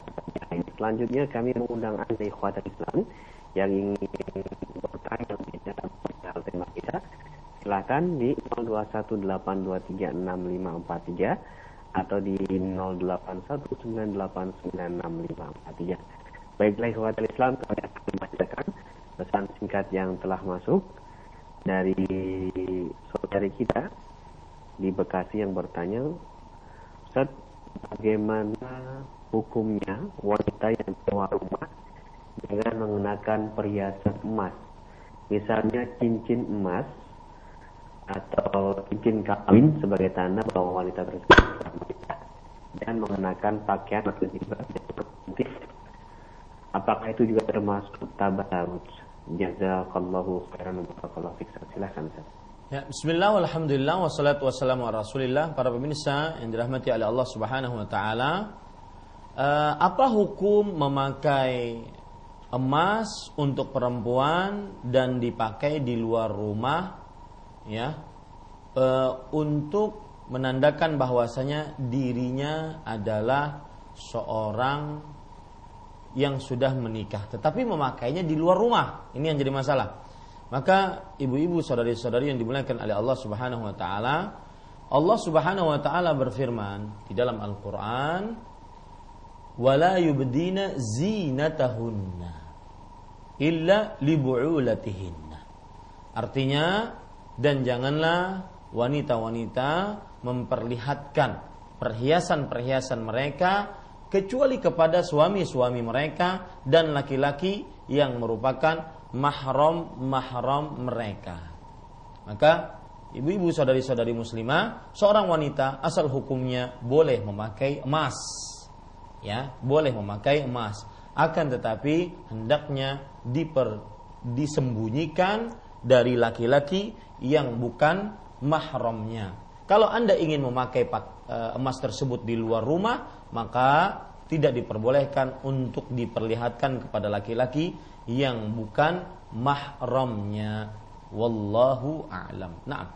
Selanjutnya kami mengundang anda ikhwatal Islam yang ingin bertanya dalam perihal tema kita. Silakan di 0218236543 atau di 0819896543. Baiklah ikhwatal Islam, kami akan membacakan pesan singkat yang telah masuk dari saudari kita di Bekasi yang bertanya, Ustaz, bagaimana hukumnya wanita yang keluar rumah dengan menggunakan perhiasan emas? Misalnya cincin emas atau cincin kawin sebagai tanda bahwa wanita tersebut dan mengenakan pakaian atau jilbab Apakah itu juga termasuk tabarut? Jazakallahu khairan wa Silakan Ustaz. Ya, bismillah walhamdulillah wassalatu wassalamu ala rasulillah Para pemirsa yang dirahmati oleh Allah subhanahu wa ta'ala uh, Apa hukum memakai emas untuk perempuan Dan dipakai di luar rumah ya. Uh, Untuk menandakan bahwasanya dirinya adalah seorang yang sudah menikah Tetapi memakainya di luar rumah. Ini yang jadi masalah. Maka ibu-ibu saudari-saudari yang dimuliakan oleh Allah Subhanahu wa taala, Allah Subhanahu wa taala berfirman di dalam Al-Qur'an, "Wala yubdina zinatahunna illa libu'ulatihinna." Artinya, dan janganlah wanita-wanita memperlihatkan perhiasan-perhiasan mereka kecuali kepada suami-suami mereka dan laki-laki yang merupakan mahram-mahram mereka. Maka ibu-ibu saudari-saudari muslimah, seorang wanita asal hukumnya boleh memakai emas. Ya, boleh memakai emas. Akan tetapi hendaknya diper, disembunyikan dari laki-laki yang bukan mahramnya. Kalau Anda ingin memakai eh, emas tersebut di luar rumah, maka tidak diperbolehkan untuk diperlihatkan kepada laki-laki yang bukan mahramnya wallahu a'lam na'am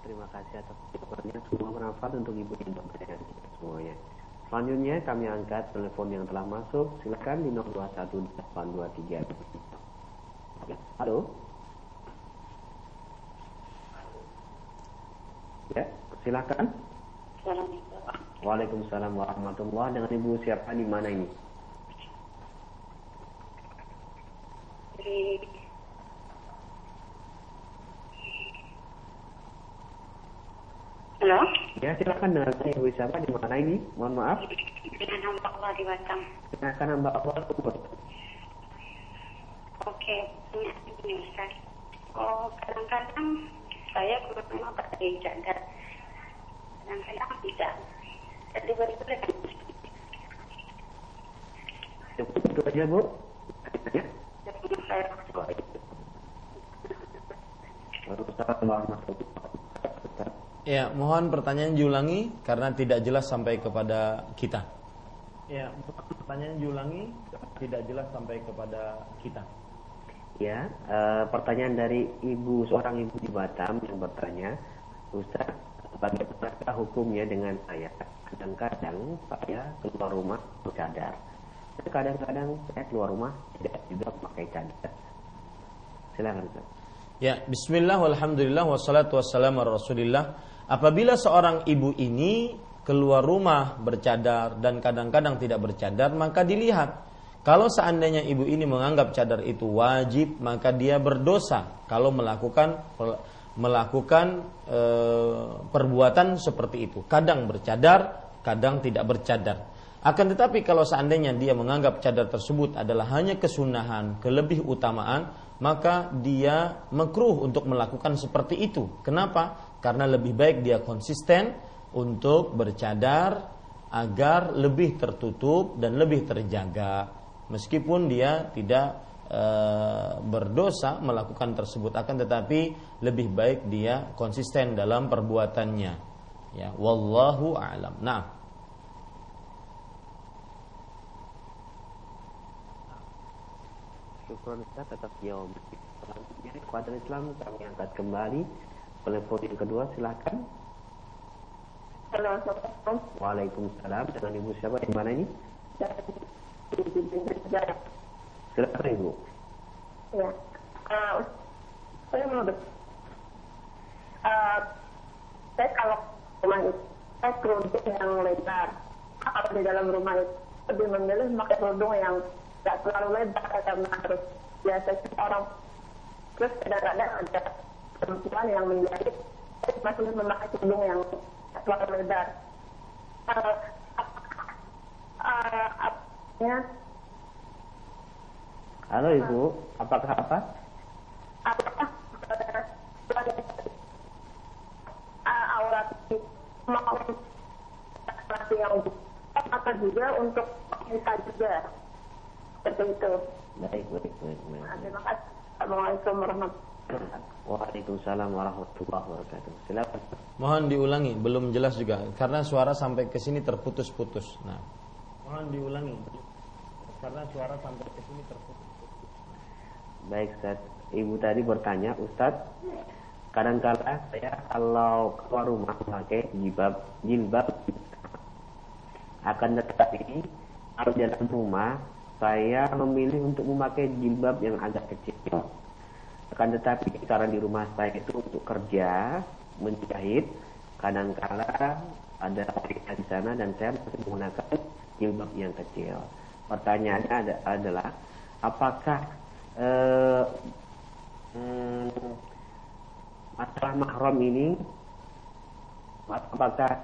terima kasih atas semua bermanfaat untuk ibu dan bapak semuanya. Selanjutnya kami angkat telepon yang telah masuk. Silakan di 021823 halo? Ya silakan. Assalamualaikum. Waalaikumsalam warahmatullah. Dengan ibu siapa di mana ini? Halo? Ya silakan dengan ibu siapa di mana ini? Mohon maaf. Dengan hamba Allah di Batam. Dengan hamba Allah Oke, Oke, ini Ustaz. Oh, kadang-kadang saya memang pakai cadar. Kadang-kadang tidak itu aja Bu. Ya, mohon pertanyaan diulangi karena tidak jelas sampai kepada kita. Ya, pertanyaan diulangi tidak jelas sampai kepada kita. Ya, uh, pertanyaan dari ibu seorang ibu di Batam yang bertanya, Ustaz, bagaimana hukumnya dengan saya? kadang-kadang saya keluar rumah bercadar kadang-kadang saya keluar rumah tidak juga pakai cadar silakan Ustaz. Ya, bismillah walhamdulillah wassalatu wassalamu rasulillah. Apabila seorang ibu ini keluar rumah bercadar dan kadang-kadang tidak bercadar, maka dilihat kalau seandainya ibu ini menganggap cadar itu wajib, maka dia berdosa kalau melakukan melakukan e, perbuatan seperti itu. Kadang bercadar, kadang tidak bercadar. Akan tetapi kalau seandainya dia menganggap cadar tersebut adalah hanya kesunahan, kelebih utamaan, maka dia mekruh untuk melakukan seperti itu. Kenapa? Karena lebih baik dia konsisten untuk bercadar agar lebih tertutup dan lebih terjaga. Meskipun dia tidak e, berdosa melakukan tersebut akan tetapi lebih baik dia konsisten dalam perbuatannya Ya, wallahu a'lam. Nah. Syukur Ustaz atas jawab. Selanjutnya angkat kembali telepon yang kedua silakan. Halo, Assalamualaikum. Waalaikumsalam. Dengan Ibu siapa di mana ini? Silakan Ibu. Ya. Uh, saya mau uh, saya kalau rumah itu saya kerudung yang lebar kalau di dalam rumah itu lebih memilih pakai kerudung yang nggak terlalu lebar karena harus biasa orang terus kadang-kadang ada perempuan yang menjadi masih memakai kerudung yang terlalu lebar. Uh, uh, Halo Ibu, apakah apa? apakah uh, aurat mau laki yang atau juga untuk kita juga seperti itu. Baik, baik, baik. baik. Terima kasih. Assalamualaikum warahmatullahi. Waalaikumsalam warahmatullahi wabarakatuh. Silakan. Mohon diulangi, belum jelas juga karena suara sampai ke sini terputus-putus. Nah, mohon diulangi karena suara sampai ke sini terputus. Baik, Ustaz. Ibu tadi bertanya, Ustaz, kadang-kala saya kalau keluar rumah memakai jilbab, jilbab akan tetapi kalau di dalam rumah saya memilih untuk memakai jilbab yang agak kecil. Akan tetapi karena di rumah saya itu untuk kerja menjahit, kadang-kala ada wanita di sana dan saya masih menggunakan jilbab yang kecil. Pertanyaannya ada, adalah apakah eh, hmm, masalah mahram ini apakah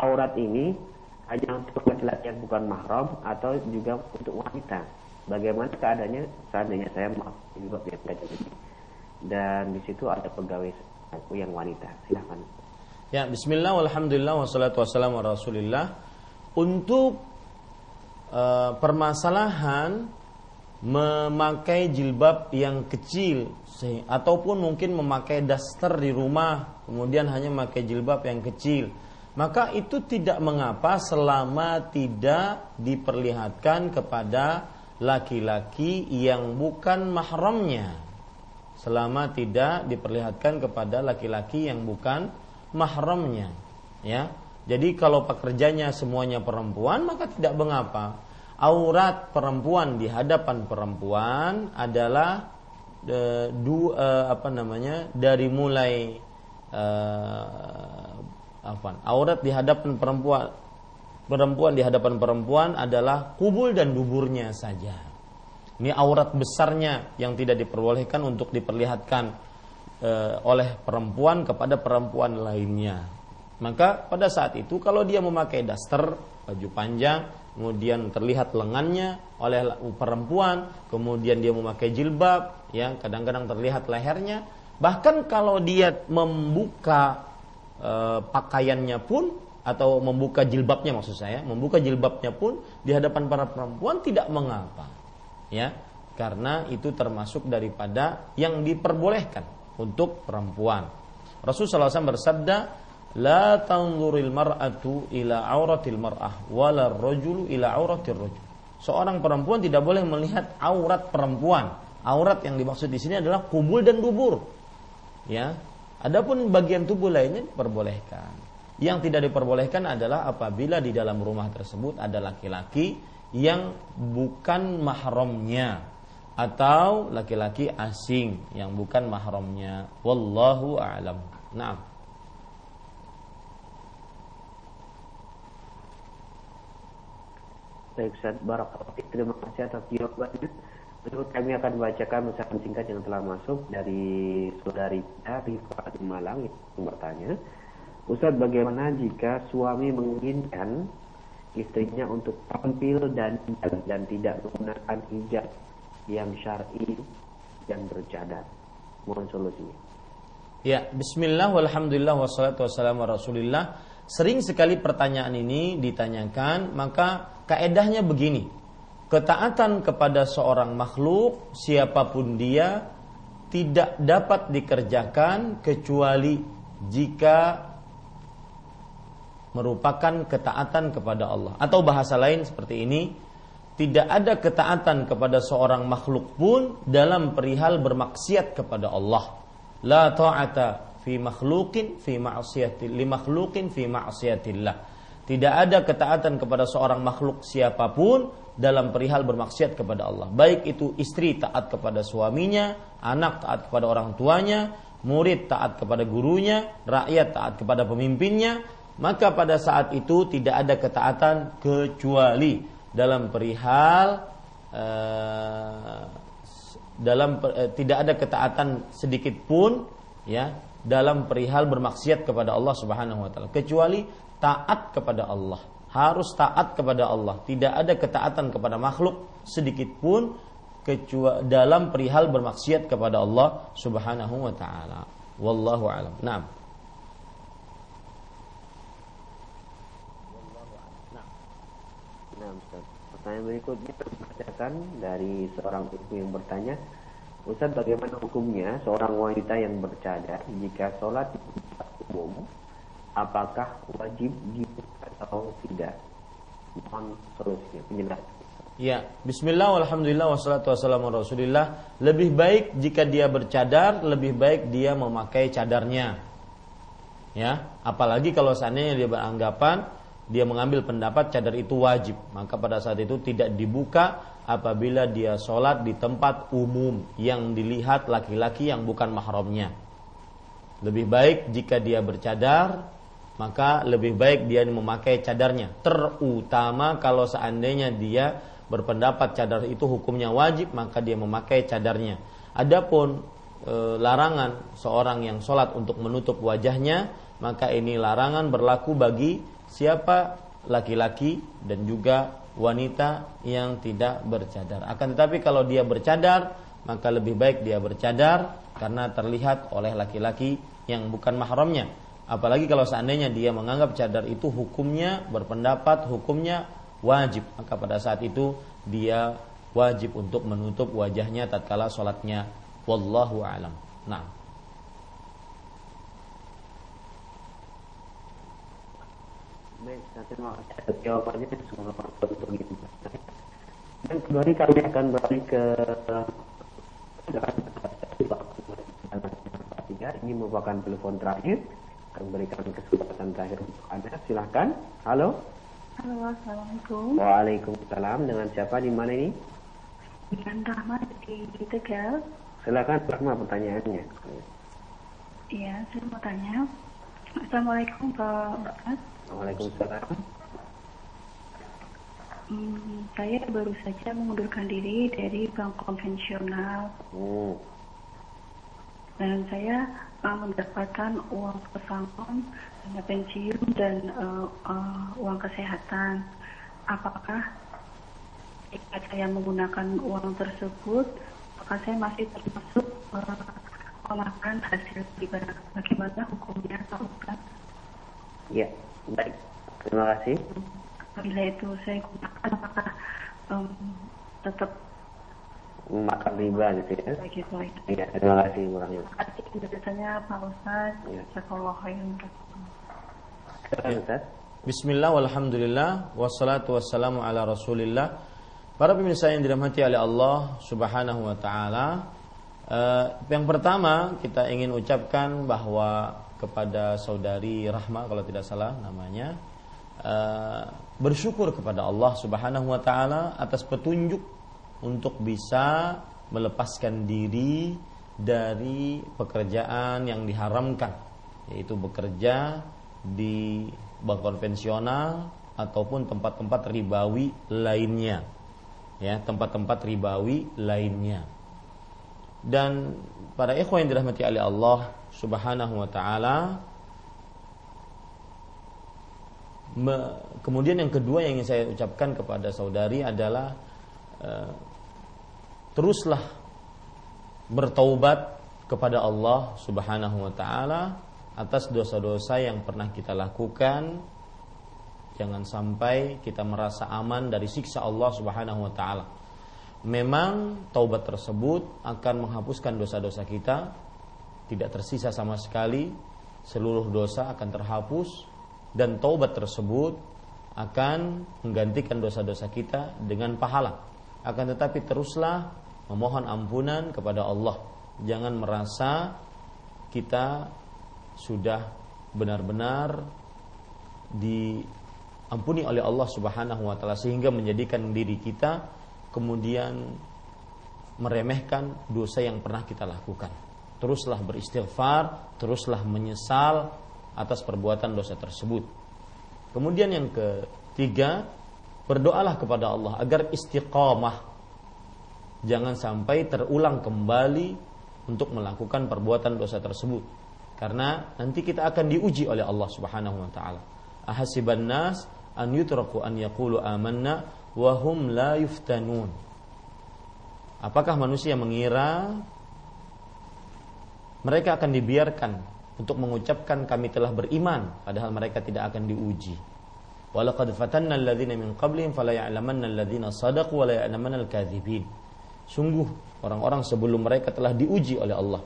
aurat ini hanya untuk laki-laki yang bukan mahram atau juga untuk wanita bagaimana keadaannya? Seandainya saya juga yang kecil ini dan di situ ada pegawai aku yang wanita. Silahkan. Ya, bismillah walhamdulillah wassalatu wassalamu ala rasulillah. Untuk eh, permasalahan memakai jilbab yang kecil ataupun mungkin memakai daster di rumah kemudian hanya memakai jilbab yang kecil maka itu tidak mengapa selama tidak diperlihatkan kepada laki-laki yang bukan mahramnya selama tidak diperlihatkan kepada laki-laki yang bukan mahramnya ya. Jadi kalau pekerjanya semuanya perempuan maka tidak mengapa. Aurat perempuan di hadapan perempuan adalah e, du, e, apa namanya dari mulai e, apa aurat di hadapan perempuan perempuan di hadapan perempuan adalah kubul dan duburnya saja ini aurat besarnya yang tidak diperbolehkan untuk diperlihatkan eh, oleh perempuan kepada perempuan lainnya. Maka pada saat itu kalau dia memakai daster, baju panjang, kemudian terlihat lengannya oleh perempuan, kemudian dia memakai jilbab, ya kadang-kadang terlihat lehernya, bahkan kalau dia membuka eh, pakaiannya pun atau membuka jilbabnya maksud saya, membuka jilbabnya pun di hadapan para perempuan tidak mengapa. Ya, karena itu termasuk daripada yang diperbolehkan untuk perempuan. Rasulullah SAW bersabda, La tanzuril mar'atu ila auratil mar'ah wala rajulu ila auratil rajul. Seorang perempuan tidak boleh melihat aurat perempuan. Aurat yang dimaksud di sini adalah kubul dan dubur. Ya. Adapun bagian tubuh lainnya diperbolehkan. Yang tidak diperbolehkan adalah apabila di dalam rumah tersebut ada laki-laki yang bukan mahramnya atau laki-laki asing yang bukan mahramnya. Wallahu a'lam. Naam. Baik Terima kasih atas jawabannya. Berikut kami akan bacakan ucapan singkat yang telah masuk dari saudari Rifa di Malang yang bertanya. Ustaz bagaimana jika suami menginginkan istrinya untuk tampil dan dan tidak menggunakan hijab yang syar'i dan bercadar? Mohon solusinya. Ya, bismillah walhamdulillah wassalatu wassalamu ala rasulillah. Sering sekali pertanyaan ini ditanyakan, maka kaedahnya begini. Ketaatan kepada seorang makhluk, siapa pun dia, tidak dapat dikerjakan kecuali jika merupakan ketaatan kepada Allah. Atau bahasa lain seperti ini, tidak ada ketaatan kepada seorang makhluk pun dalam perihal bermaksiat kepada Allah. La ta'ata fi makhlukin fi li makhlukin fi ma'siyatillah. Tidak ada ketaatan kepada seorang makhluk siapa pun dalam perihal bermaksiat kepada Allah. Baik itu istri taat kepada suaminya, anak taat kepada orang tuanya, murid taat kepada gurunya, rakyat taat kepada pemimpinnya, maka pada saat itu tidak ada ketaatan kecuali dalam perihal uh, dalam uh, tidak ada ketaatan sedikit pun ya dalam perihal bermaksiat kepada Allah Subhanahu wa taala. Kecuali taat kepada Allah harus taat kepada Allah. Tidak ada ketaatan kepada makhluk sedikit pun kecuali dalam perihal bermaksiat kepada Allah Subhanahu wa taala. Wallahu alam. Nah Nah, Ustaz. Pertanyaan berikutnya terbacakan dari seorang ibu yang bertanya, Ustaz bagaimana hukumnya seorang wanita yang bercadar jika sholat di tempat umum, apakah wajib dibuka atau tidak? Mohon solusinya, penjelasan. Ya, bismillah walhamdulillah wassalatu wassalamu rasulillah. Lebih baik jika dia bercadar, lebih baik dia memakai cadarnya. Ya, apalagi kalau seandainya dia beranggapan dia mengambil pendapat cadar itu wajib, maka pada saat itu tidak dibuka apabila dia sholat di tempat umum yang dilihat laki-laki yang bukan mahramnya. Lebih baik jika dia bercadar, maka lebih baik dia memakai cadarnya. Terutama kalau seandainya dia berpendapat cadar itu hukumnya wajib, maka dia memakai cadarnya. Adapun e, larangan seorang yang sholat untuk menutup wajahnya, maka ini larangan berlaku bagi siapa laki-laki dan juga wanita yang tidak bercadar. Akan tetapi kalau dia bercadar, maka lebih baik dia bercadar karena terlihat oleh laki-laki yang bukan mahramnya. Apalagi kalau seandainya dia menganggap cadar itu hukumnya berpendapat hukumnya wajib, maka pada saat itu dia wajib untuk menutup wajahnya tatkala sholatnya. Wallahu alam. Nah. Baik, nanti mau jawabannya semoga begitu. Dan kembali kami akan balik ke ini merupakan telepon terakhir akan berikan kesempatan terakhir untuk anda silahkan halo halo assalamualaikum waalaikumsalam dengan siapa di mana ini dengan Rahma di Tegal silakan Rahma pertanyaannya iya saya mau tanya assalamualaikum Pak Bakat Waalaikumsalam. Hmm, saya baru saja mengundurkan diri dari bank konvensional. Hmm. Dan saya uh, mendapatkan uang pesangon, dana pensiun dan uh, uh, uang kesehatan. Apakah jika saya menggunakan uang tersebut, apakah saya masih termasuk uh, memakan hasil riba? Bagaimana hukumnya, Pak Ustaz? Ya. Baik, terima kasih. Apabila itu saya gunakan apakah um, tetap makan riba gitu ya? Begitu, Iya, terima kasih kurangnya. Terima kasih penjelasannya Pak Ustaz. Ya. Jazakallah khairan. Ya. Bismillah walhamdulillah wassalatu wassalamu ala rasulillah Para pemirsa yang dirahmati oleh Allah subhanahu wa ta'ala uh, Yang pertama kita ingin ucapkan bahwa kepada saudari Rahma kalau tidak salah namanya uh, bersyukur kepada Allah Subhanahu wa taala atas petunjuk untuk bisa melepaskan diri dari pekerjaan yang diharamkan yaitu bekerja di bank konvensional ataupun tempat-tempat ribawi lainnya. Ya tempat-tempat ribawi lainnya dan para ikhwan yang dirahmati oleh Allah Subhanahu wa taala. Kemudian yang kedua yang ingin saya ucapkan kepada saudari adalah uh, teruslah bertaubat kepada Allah Subhanahu wa taala atas dosa-dosa yang pernah kita lakukan. Jangan sampai kita merasa aman dari siksa Allah Subhanahu wa taala. Memang taubat tersebut akan menghapuskan dosa-dosa kita. Tidak tersisa sama sekali. Seluruh dosa akan terhapus. Dan taubat tersebut akan menggantikan dosa-dosa kita dengan pahala. Akan tetapi teruslah memohon ampunan kepada Allah. Jangan merasa kita sudah benar-benar diampuni oleh Allah Subhanahu wa taala sehingga menjadikan diri kita kemudian meremehkan dosa yang pernah kita lakukan. Teruslah beristighfar, teruslah menyesal atas perbuatan dosa tersebut. Kemudian yang ketiga, berdoalah kepada Allah agar istiqamah. Jangan sampai terulang kembali untuk melakukan perbuatan dosa tersebut. Karena nanti kita akan diuji oleh Allah Subhanahu wa taala. Ahasiban nas an yutraku an yaqulu amanna wa hum la yuftanun apakah manusia mengira mereka akan dibiarkan untuk mengucapkan kami telah beriman padahal mereka tidak akan diuji Walaqad fatanna alladhina min qablihim fala ya'lamanna alladhina sadaqu wa la ya'lamanna al-kadzibin. Sungguh orang-orang sebelum mereka telah diuji oleh Allah.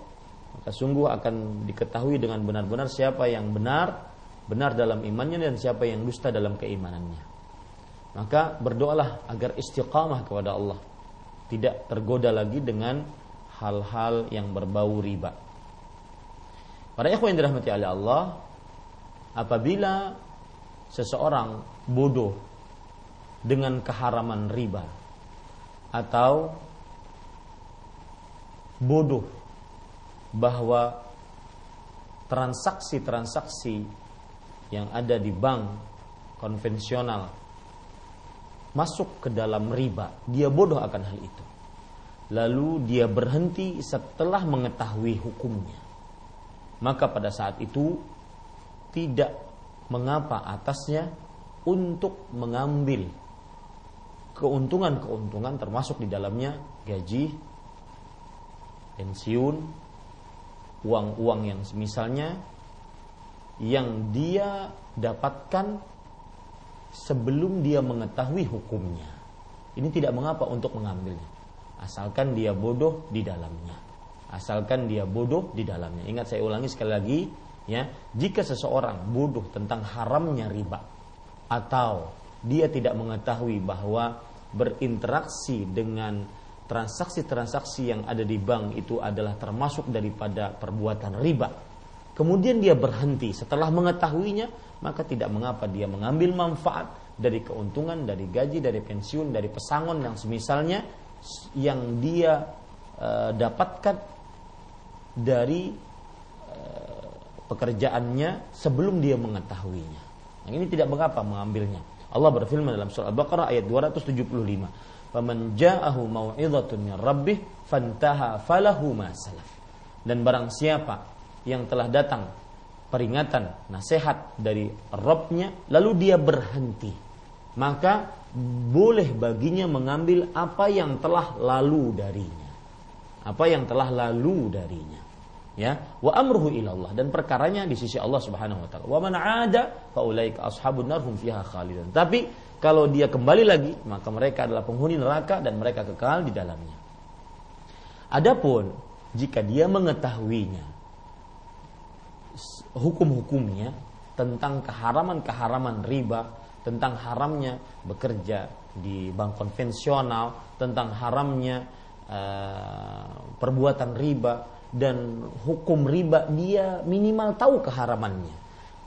Maka sungguh akan diketahui dengan benar-benar siapa yang benar, benar dalam imannya dan siapa yang dusta dalam keimanannya. Maka berdoalah agar istiqamah kepada Allah. Tidak tergoda lagi dengan hal-hal yang berbau riba. Para ikhwan yang dirahmati oleh Allah, apabila seseorang bodoh dengan keharaman riba atau bodoh bahwa transaksi-transaksi yang ada di bank konvensional masuk ke dalam riba, dia bodoh akan hal itu. Lalu dia berhenti setelah mengetahui hukumnya. Maka pada saat itu tidak mengapa atasnya untuk mengambil keuntungan-keuntungan termasuk di dalamnya gaji, pensiun, uang-uang yang misalnya yang dia dapatkan sebelum dia mengetahui hukumnya. Ini tidak mengapa untuk mengambilnya. Asalkan dia bodoh di dalamnya. Asalkan dia bodoh di dalamnya. Ingat saya ulangi sekali lagi, ya jika seseorang bodoh tentang haramnya riba atau dia tidak mengetahui bahwa berinteraksi dengan transaksi-transaksi yang ada di bank itu adalah termasuk daripada perbuatan riba kemudian dia berhenti setelah mengetahuinya maka tidak mengapa dia mengambil manfaat dari keuntungan dari gaji dari pensiun dari pesangon yang semisalnya yang dia e, dapatkan dari pekerjaannya sebelum dia mengetahuinya. Nah, ini tidak mengapa mengambilnya. Allah berfirman dalam surah Al-Baqarah ayat 275. "Faman ja'ahu mau'izatun min rabbih fantaha falahu ma salaf." Dan barang siapa yang telah datang peringatan, nasihat dari Rabbnya, lalu dia berhenti, maka boleh baginya mengambil apa yang telah lalu darinya. Apa yang telah lalu darinya ya wa amruhu ilallah dan perkaranya di sisi Allah Subhanahu wa taala. Wa man 'ada fa ulaika ashabun nar hum fiha khalidun. Tapi kalau dia kembali lagi maka mereka adalah penghuni neraka dan mereka kekal di dalamnya. Adapun jika dia mengetahuinya hukum-hukumnya tentang keharaman-keharaman riba, tentang haramnya bekerja di bank konvensional, tentang haramnya uh, perbuatan riba, dan hukum riba dia minimal tahu keharamannya.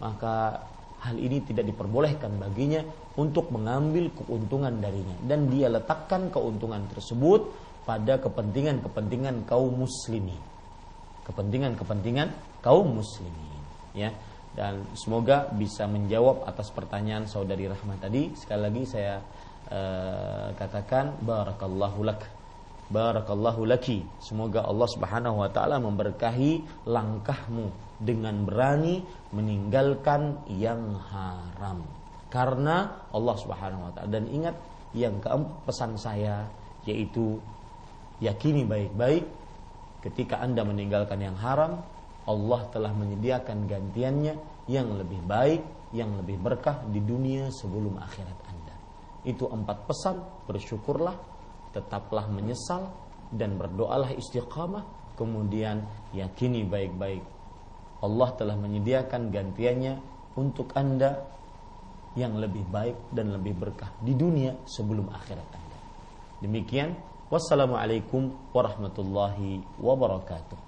Maka hal ini tidak diperbolehkan baginya untuk mengambil keuntungan darinya. Dan dia letakkan keuntungan tersebut pada kepentingan-kepentingan kaum muslimin. Kepentingan-kepentingan kaum muslimin ya dan semoga bisa menjawab atas pertanyaan saudari Rahmat tadi sekali lagi saya uh, katakan barakallahu lak Barakallahu laki. Semoga Allah Subhanahu wa taala memberkahi langkahmu dengan berani meninggalkan yang haram. Karena Allah Subhanahu wa taala dan ingat yang keempat pesan saya yaitu yakini baik-baik ketika Anda meninggalkan yang haram, Allah telah menyediakan gantiannya yang lebih baik, yang lebih berkah di dunia sebelum akhirat Anda. Itu empat pesan, bersyukurlah tetaplah menyesal dan berdoalah istiqamah kemudian yakini baik-baik Allah telah menyediakan gantiannya untuk Anda yang lebih baik dan lebih berkah di dunia sebelum akhirat Anda. Demikian, wassalamualaikum warahmatullahi wabarakatuh.